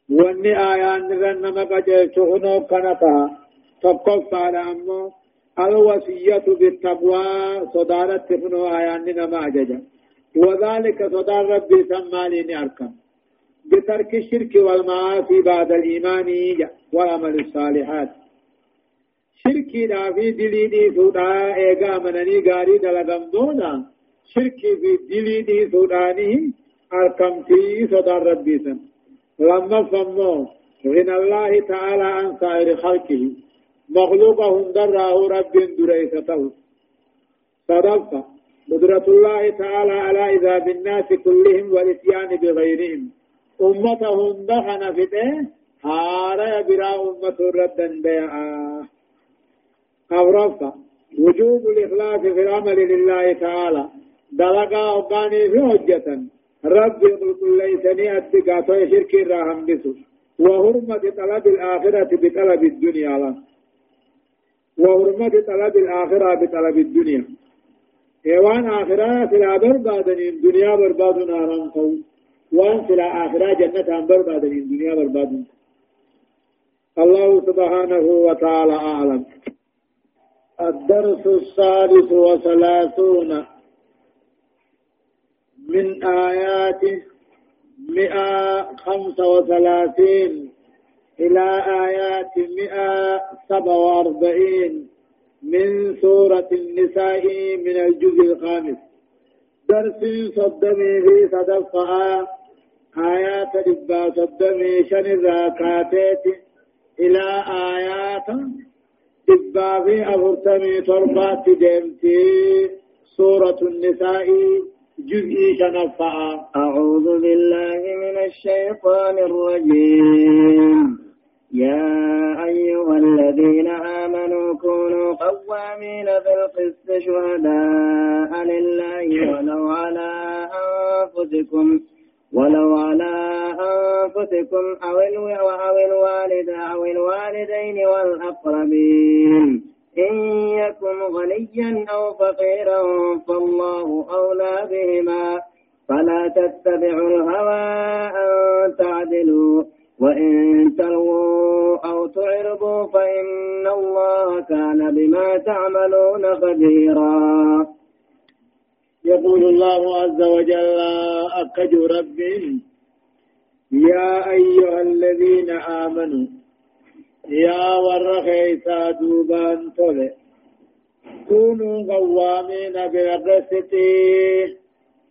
وان آيان رنما قد شغنو كنتها تقف على أمه الوصية بالتقوى صدارة تفنو آياننا ما ججا وذلك صدار ربي سمالين أركم بترك الشرك والمعاصي بعد الإيمان وعمل الصالحات شركي لا في دليدي سودا إيغا منني غاري دلغم دونا شركي في دليدي سوداني أركم في صدار ربي سن لما فمو غنى الله تعالى عن سائر خلقه مخلوقهم دراه رب دريسته صدقت. قدرة الله تعالى على إذا بالناس كلهم والإتيان بغيرهم. أمتهم دخن فته هارا برا أمة ردا بيعا أورفت. وجوب الإخلاص في العمل لله تعالى. دلقا أقاني في حجة. رب يقول ليس نيأتك شرك راهم بسو. وهرمة طلب الآخرة بطلب الدنيا. له وحرمة طلب الآخرة بطلب الدنيا. إيوان آخرة سلا بربادنين دنيا برباد نارا قو وان سلا آخرة جنة بربادنين دنيا برباد. الله سبحانه وتعالى أعلم. الدرس السادس وثلاثون. من آياته مئة خمسة وثلاثين. إلى آيات مئة سبعة وأربعين من سورة النساء من الجزء الخامس. درس صدمي في صدفها آيات لبا صدمي شن الراكاتات إلى آيات لبا في أفرتمي تربات دمتي. سورة النساء جزء شنفها أعوذ بالله من الشيطان الرجيم. يا أيها الذين آمنوا كونوا قوامين بالقسط شهداء لله ولو على أنفسكم ولو على أنفسكم أو أو الوالد أو الوالدين والأقربين. إن يكن غنيا أو فقيرا فالله أولى بهما. فلا تتبعوا الهوى أن تعدلوا. وإن تلووا أو تعرضوا فإن الله كان بما تعملون خبيرا. يقول الله عز وجل أكج ربي يا أيها الذين آمنوا يا ورخيسا دوبان تولي كونوا قوامين بالقسط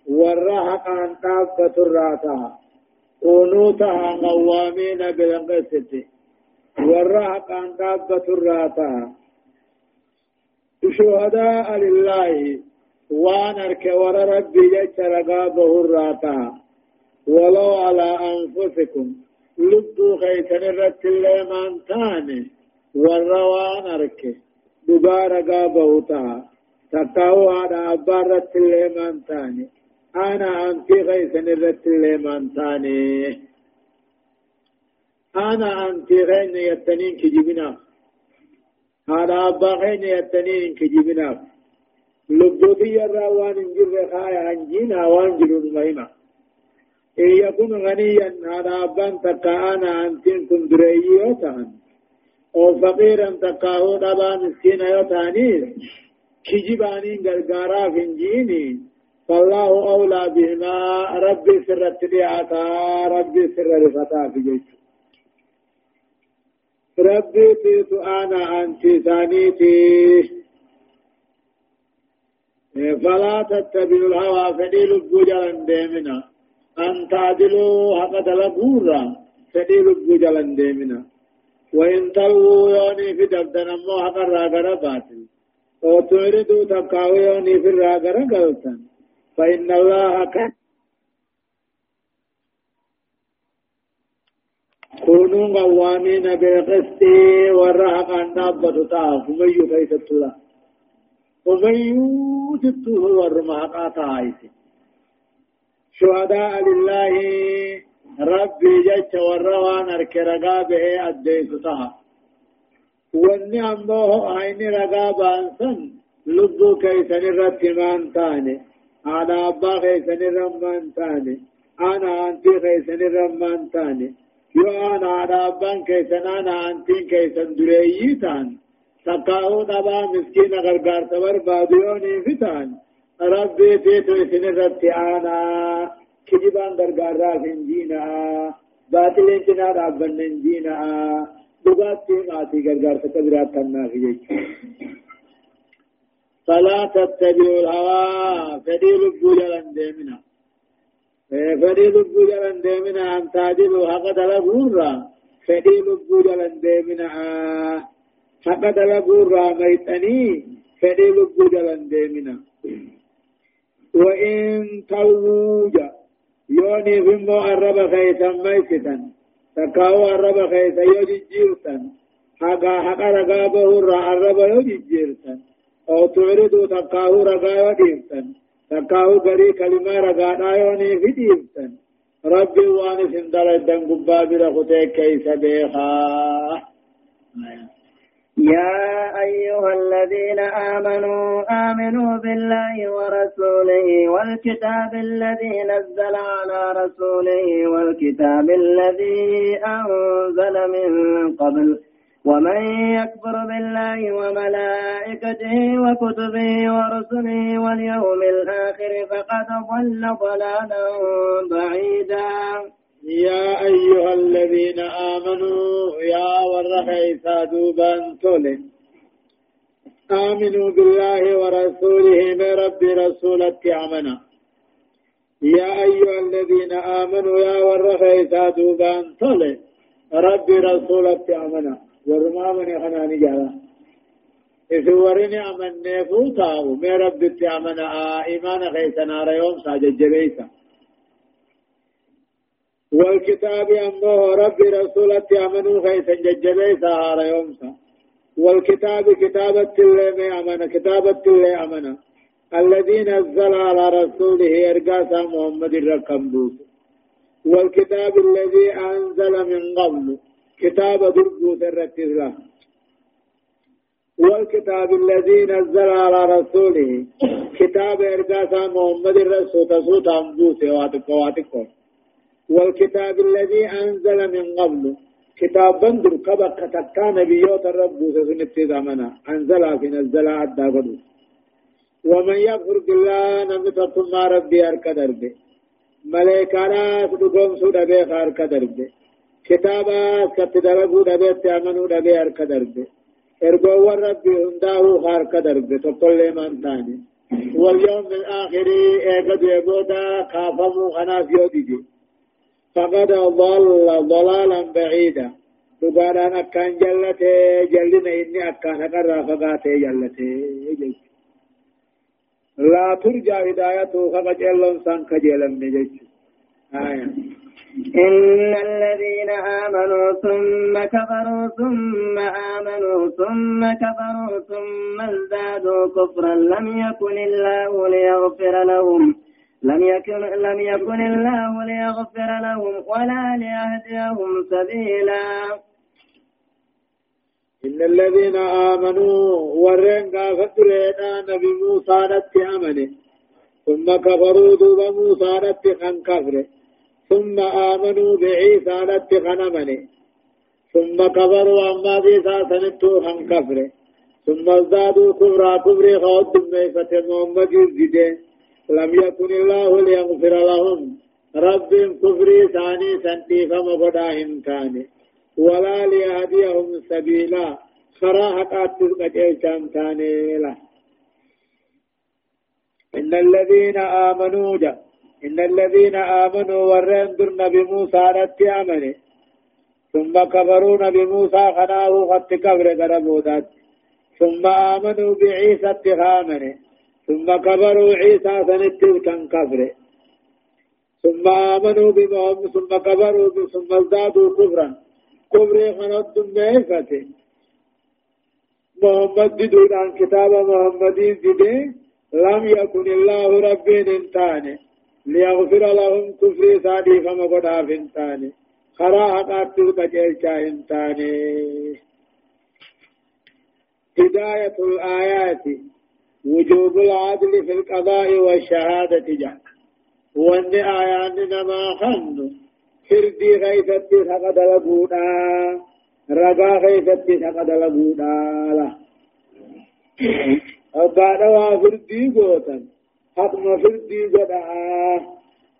ورهق عن طافة الراتها كونوا تها قوامين بالقسط والرهق عن دابة الراتا شهداء لله. وانرك ور ربي جت رقابه الراتا ولو على أنفسكم. لبوا خيسن الرت الليمان تاني. والروان أرك. دبا رقابه تا تقاو على أبار رت الليمان تاني. أنا أنت غيثن الرت اللي مانتاني أنا أنت غين يتنين كجبنا هذا أبا غين يتنين كجبنا لبوتي الروان انجر خايا انجينا وانجر مهمة إن يكون غنيا هذا أبان تكا أنا أنتين كن دريي أو فقيرا تكا هو دبا مسكين يوتاني كجبانين غرغارا فنجيني فالله أولى بهما. ربي سر التبيعتا ربي سر رفتا في جيش. ربي تيت أنا أنت ثانيتي فلا تتبعوا الهوى فديل البجلا ديمنا. أن تعدلوا حق تلقورا فديل البجلا ديمنا. وإن تلووا يوني في دبدنا مو حق الراغر باطل. وتعرضوا تقاوي يوني في الراغر قلتن. فإن الله كان كونوا قوامين بالقسط والرحق عن نابة تاف ومن يكيس التلا ومن يوتته والرمحق تايس شهداء لله ربي جج والروان أركرقا به الديس تها واني امه عين رقا بانسن لبو كيسن الرتمان تاني. أنا أبا خيسن الرمان تاني أنا أنتي خيسن الرمان تاني يو أنا أنا أبان كيسن أنا أنتي كيسن دريي تان تقاو دبا مسكين غرغار تبر باديوني فتان ربي تيتو اسن رتي أنا كجبان غرغار راكن جينا باطلين جنا رابن جينا دغاتي ماتي غرغار تكبرات تنا في فلا تتبعوا الهوى. فدي لبو جلن ديمنا. فدي لبو جلن ديمنا. أن تعدلوا حق تلقورا فدي لبو جلن ديمنا. حق تلقورا ميتني. فدي لبو جلن ديمنا. وإن توجا يوني فمو الرب خيسا ميستا تكاو الرب خيسا يوجي جيرتا. حقا حقا رقابه الرب يوجي جيرتا. أو تعرضوا تقاو رقا وديمتن تقاو غري كلمة رقا دايوني في ديمتن ربي واني سندر الدن قبا برخوتي كيس بيخا يا أيها الذين آمنوا آمنوا بالله ورسوله والكتاب الذي نزل على رسوله والكتاب الذي أنزل من قبل ومن يكفر بالله وملائكته وكتبه ورسله واليوم الآخر فقد ضل ضلالا بعيدا. يا أيها الذين آمنوا يا ورخيسا دوبا تولي. آمنوا بالله ورسوله من رب رسولك عمنا يا أيها الذين آمنوا يا ورخيسا دوبا تولي. رب رسولك عمنا ورما من خناني جالا إذا ورني أمن نفوتاو من رب تعمنا إيمان خيسنا ريوم ساجد جبيسا والكتاب أمه رب رسولك أمنوا خيسا ججبي سهار يومسا والكتاب كتابة الله أمنا كتابة الله أمنا الذي نزل على رسوله إرقاسا محمد الرقم والكتاب الذي أنزل من قبل كتاب درقوس الرتزله والكتاب الذي نزل على رسوله. كتاب إرقاسا محمد الرسول تسوط أنبوس واتك واتك. والكتاب الذي أنزل من قبل. كتاب بندر كبا كتكا نبيوت الرب سنت زمنا أنزل في نزل عدا قدو. ومن يغفر بالله نمتكم ما ربي أركدر به ملائكانا سدقوم سودا بيخ أركدر به كتابا كتدربو دبي تأمنو دبي أركدر به ارجو ربي هنداه أركدر به تقول من تاني واليوم الآخر ايقظ يبودا كافمو خناف يودي فقد ضل ضلالا بعيدا دقانا أكان جلته جلنا إني أكان قرى فقاته جلته لا ترجع هدايته فقد جلن سانك جلن نجج آية إن الذين آمنوا ثم كفروا ثم آمنوا ثم كفروا ثم ازدادوا كفرا لم يكن الله ليغفر لهم لم يكن لم يكن الله ليغفر لهم ولا ليهديهم سبيلا. إن الذين آمنوا قافت لنا نبي موسى نتي أمنه ثم كفروا دوب موسى نتي خن كفره ثم آمنوا بعيسى نتي خن أمنه ثم كفروا أما عيسى سنتو خن كفره ثم ازدادوا كفرا كفر خود ميفة محمد الزدين لم يكن الله ليغفر لهم. رب كفري ثاني سنتي فما قداهم كان. ولا ليهديهم سبيلا. خراحة قاتل كان له إن الذين آمنوا جا إن الذين آمنوا ورين درن بموسى رتي أمني ثم كفرون بموسى خناه خط كبر قربودات ثم آمنوا بعيسى اتخامني ثم كفروا عيسى سنتل كان كفر. ثم آمنوا بمحمد ثم كفروا ثم ازدادوا كفرا. كفر خنط ميفته محمد دون عن كتاب محمد دي لم يكن الله ربي انتاني ليغفر لهم كفر سادي فما قد انتاني خراها قاتل قجيشا انتاني. هداية الآيات وجوب العدل في القضاء والشهادة جاء وأن آيان نما خن فردي غيثتي سقد لبودا. رقا غيثتي سقد لبودا لا. وقال وفردي قوتا. حكم فردي قدا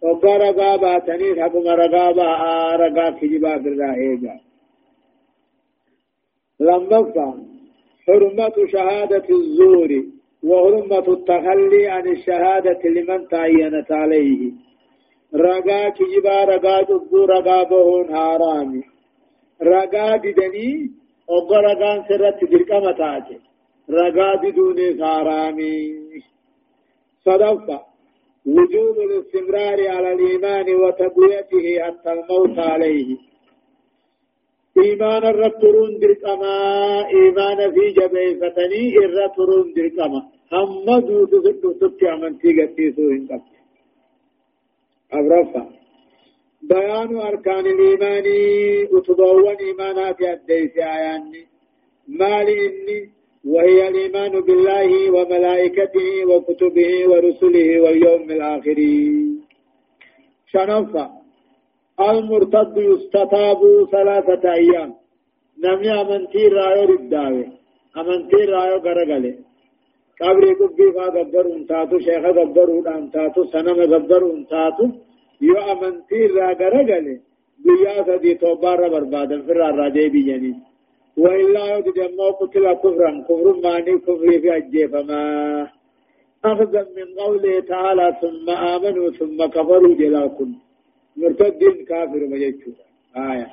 وقا رقا باتني حكم رقا با رقا كجبا في الرائجا لما حرمة شهادة الزور وحرمة التخلي عن الشهادة لمن تعينت عليه رقا كجبا رقا جبو رقا بهون حرامي رقا ددني وقا رقا سرت متاته رقا بدون حرامي صدفة وجوب الاستمرار على الإيمان وتقويته حتى الموت عليه. إيمان الرترون درقما إيمان في جبيفتني الرترون درقما هم دوت سدو تبتع من تيغتي سوهن قبت أبرفا بيان أركان الإيمان أتضوان إيمانات الديس آياني مال إني وهي الإيمان بالله وملائكته وكتبه ورسله واليوم الآخر. شنفا المرتد يستتاب ثلاثة أيام. نمني أمنتي رأيو رداوي. أمنتي رأيو غرغلي. قبري قبي فا غبر انتاتو شيخ غبر انتاتو سنم غبر انتاتو. يو أمنتي را غرغلي. بيا سدي توبار بربادا فرار راجي بيجاني وإلا يوجد قتل كفرا. كفر ماني كفر في أجيفما أخذا من قوله تعالى ثم آمنوا ثم كفروا جلاكم. مرتد كافر مجيشو آية.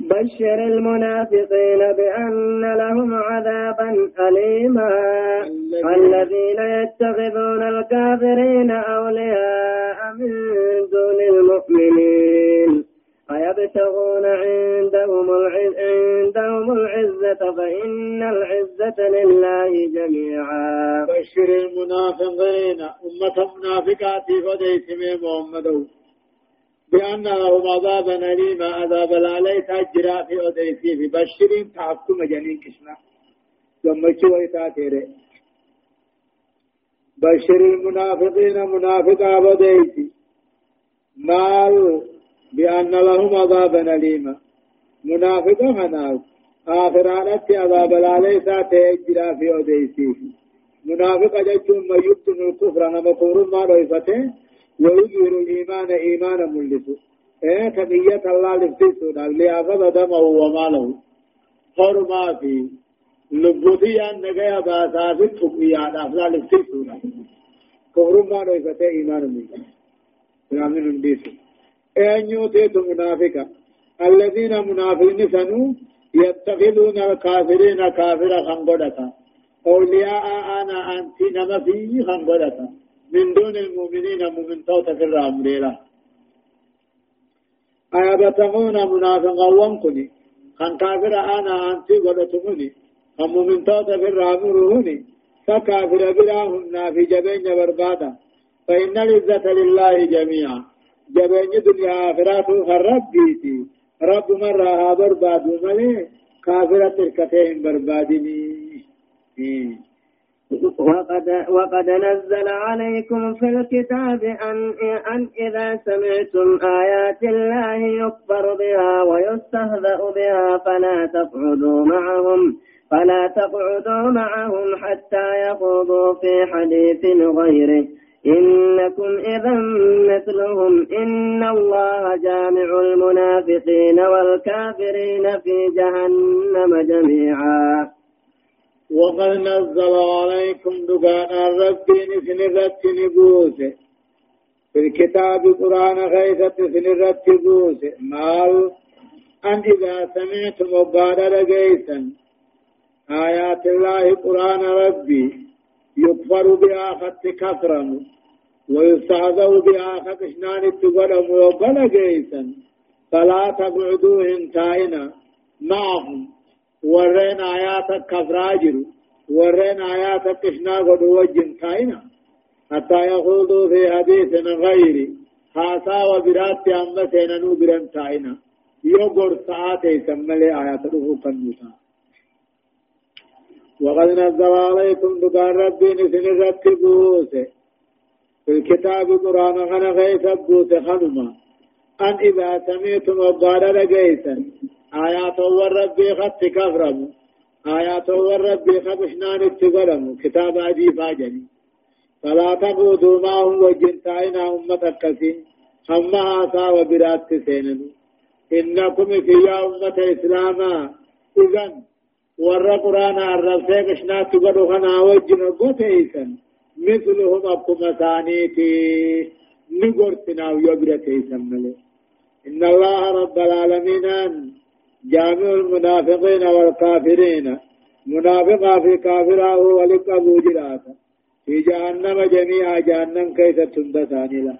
بشر المنافقين بأن لهم عذابا أليما. الذين يتخذون الكافرين أولياء من دون المؤمنين. أيبتغون عندهم العز عندهم العزة فإن العزة لله جميعا. بشر المنافقين أمة منافقات فديت محمد. بأن لهم عذابا أليما عذاب العلي تجرى في أديسي في بشر تحكم جنين كشنا. لما شوي تاتيري بشر المنافقين منافقا بديتي مال بأن لهم عذابا أليما. منافقا هناك آخرانت عذاب العلي تجرى في أديسي منافق جتون ما يبتن الكفر نما كفر ما ريفته ويظهر الإيمان إيمانا ملسو۔ إيه كنية الله لفتسو ليأخذ دمه وماله حرما في لبوتي أن نجايا باساس تقويا أفضل لفتسو۔ كفر ما ريفته إيمانا ملسو۔ رامن انديسو أين يوتيت منافقا الذين منافقين سنو يتخذون الكافرين كافرا خنقودتا أولياء أنا أنت نما فيه خنقودتا من دون المؤمنين مؤمن توتا في الرامريلا أيبتغون منافقا وانكني. خان كافر أنا أنتي ودتمني هم مؤمن توتا في الرامروني فكافر براهن في جبين بربادا. فإن العزة لله جميعا. جبين دنيا آخرات خربيتي رب مرة برباد ملي كافرة الكتين بربادني. وقد, وقد نزل عليكم في الكتاب أن, أن إذا سمعتم آيات الله يكفر بها ويستهزأ بها فلا تقعدوا معهم فلا تقعدوا معهم حتى يخوضوا في حديث غيره. إنكم إذا مثلهم إن الله جامع المنافقين والكافرين في جهنم جميعا. وقد نزل عليكم دقانا ربي نسنرت نبوسه في الكتاب قرآن غيثة سنرت بوسه مال أن إذا سمعتم وقال لقيتا آيات الله قرآن ربي. يكفر بها خط كفرم ويستعذوا بها خط شنان التقلم وقال قيتا فلا تقعدوا انتائنا معهم. ورين آيات كفراجر ورين آيات كشنا قد وجن كاينا حتى يخوضوا في حديث غير. خاصا وبرات أما سيننو برن كاينا يوغر ساعات يسمى آيات روح كنوتا وقد نزل عليكم دكان ربي نسن رتبوس في الكتاب قرآن غنى غيث بوس خنما أن إذا سمعتم وقال لقيتا آيات والرب خط كفرم. آيات والرب خبشنان اتقرم كتاب عجيب آجني فلا تقودوا معهم وجنتائنا أمة كثير أما آسا وبرات سينن. إنكم في أمة إسلاما. إذن ور قرآن عرب سيقشنا تقروا خنا وجن قتيسا مثلهم أبو مسانيتي نقرتنا ويبرتيسا ملي إن الله رب العالمين جامع المنافقين والكافرين منافقا في كافرا هو ولك أبو جراتا. في جهنم جميعا جهنم كيف تندساني له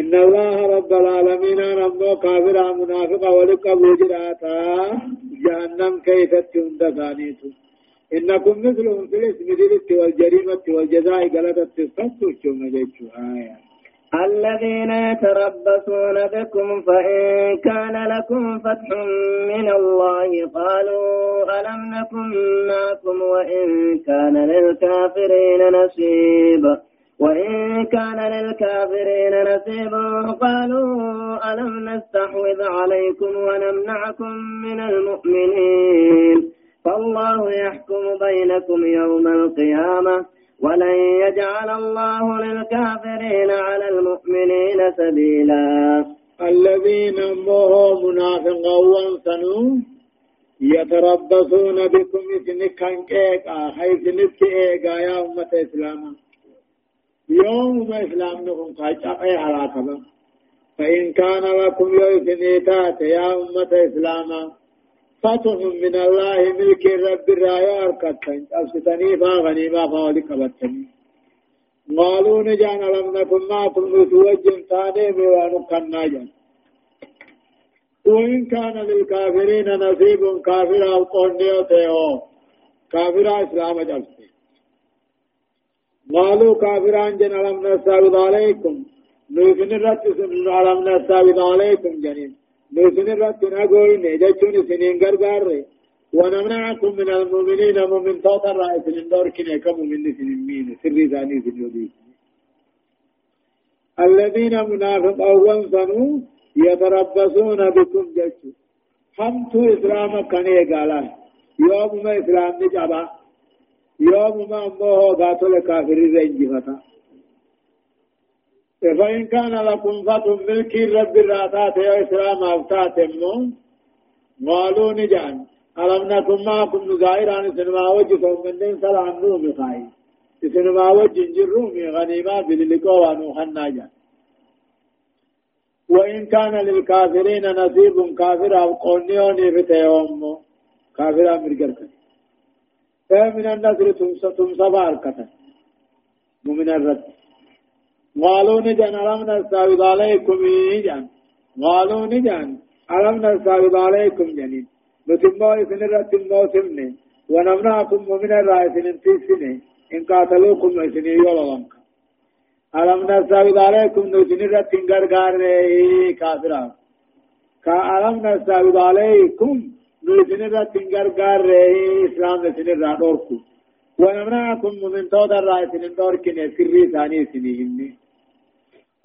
إن الله رب العالمين رمو كافرا منافقا ولك أبو جراتا جهنم كيف تندساني إنكم مثلهم في الاسم دلت والجريمة والجزاء تصفوا شو مجيشو آيات الذين يتربصون بكم فإن كان لكم فتح من الله قالوا ألم نكن معكم وإن كان للكافرين نصيب. وإن كان للكافرين نصيب قالوا ألم نستحوذ عليكم ونمنعكم من المؤمنين؟ فالله يحكم بينكم يوم القيامة ولن يجعل الله للكافرين على المؤمنين سبيلا. الذين هم منافقا وانسنوا يتربصون بكم إذنك إيقا حيث نبك إيقا يا أمة إسلاما يوم إسلام نكم قاچا أي على كبا فإن كان لكم يوسنيتات يا أمة إسلاما فتح من الله ملك رب الرايا أركتن أبستني فاغنيما فاولك بطني قالوا نجان لم نكن معكم نتوجه ثاني بوانو كنا جان وإن كان للكافرين نصيب كافر أو قرنيو كافر إسلام جلسي. قالوا كافران جن ألم نستعوذ عليكم نوفن الرد سنن ألم نستعوذ عليكم جنين نوفن الرد نقوي نجتون سنين غرغار ونمنعكم من المؤمنين ومن توت الرأي سنين دور كنه كمؤمن سنين مين سري ثاني سنين الذين منافق أول سنو يتربصون بكم جيش همتو إسلام كنه قالا يوم ما إسلام نجابا يوم ما أمه قاتل كافر رنجفتا فإن كان لكم فتح ملك رب الراتات يا إسلام أفتات مو قالوا نجان. ألم نكن معكم نزائران سنما وجه من دين سلام نومي خاي. سنما وجه جرومي غنيمات بللقوا ونوحنا جان. وإن كان للكافرين نصيب كافر أو قونيوني فتيوم كافر أمر قرقل فمن النصر تمسى تمسى باركة ومن الرد قالوا نجان ألم نستعوذ عليكم جان قالوا نجان ألم نستعوذ عليكم جنين نتمو إذن الرد موسمني ونمنعكم ومن الرائسين انتسني إن قاتلوكم إذن يولوانك ألم نستعوذ عليكم نجن الرد غرغار كافرا كا ألم نستعوذ عليكم نجن الرد غرغار إسلام نسن الرادوركم ونمنعكم من تود الرائسين دوركن سري ثاني سنين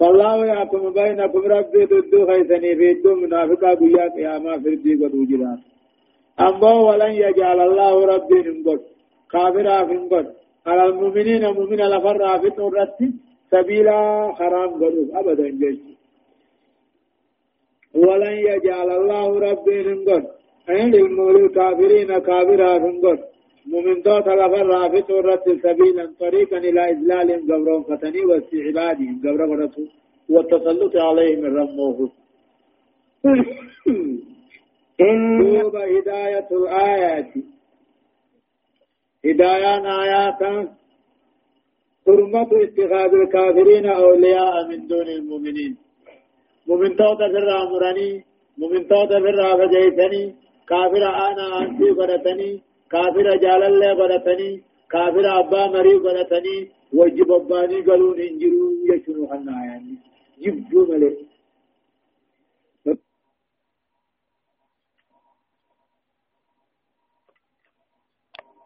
فالله يحكم بينكم ربي ضد خيسني في الدم منافقا قيا قياما في الدين قد وجدات أما ولن يجعل الله ربي كافرا في نقول على المؤمنين مؤمن لفر في الرد سبيلا حرام قلوب أبدا جيش ولن يجعل الله ربي نقول أين للكافرين كافرا في نقول مؤمن دوت لفر في الرد سبيلا طريقا إلى إذلال قبرهم فتني واستعبادهم قبر قرته والتسلط عليهم الرموه دوب هداية الآيات. هداية آيات. حرمة اتخاذ الكافرين أولياء من دون المؤمنين. مؤمن توتا في الرامراني مؤمن توتا في الرافجيتني كافر آنا أنتي قرتني كافر جال الله قرتني كافر أبا مري قرتني وجب أباني قالون انجرون يشنو حنا يعني جبجو ملك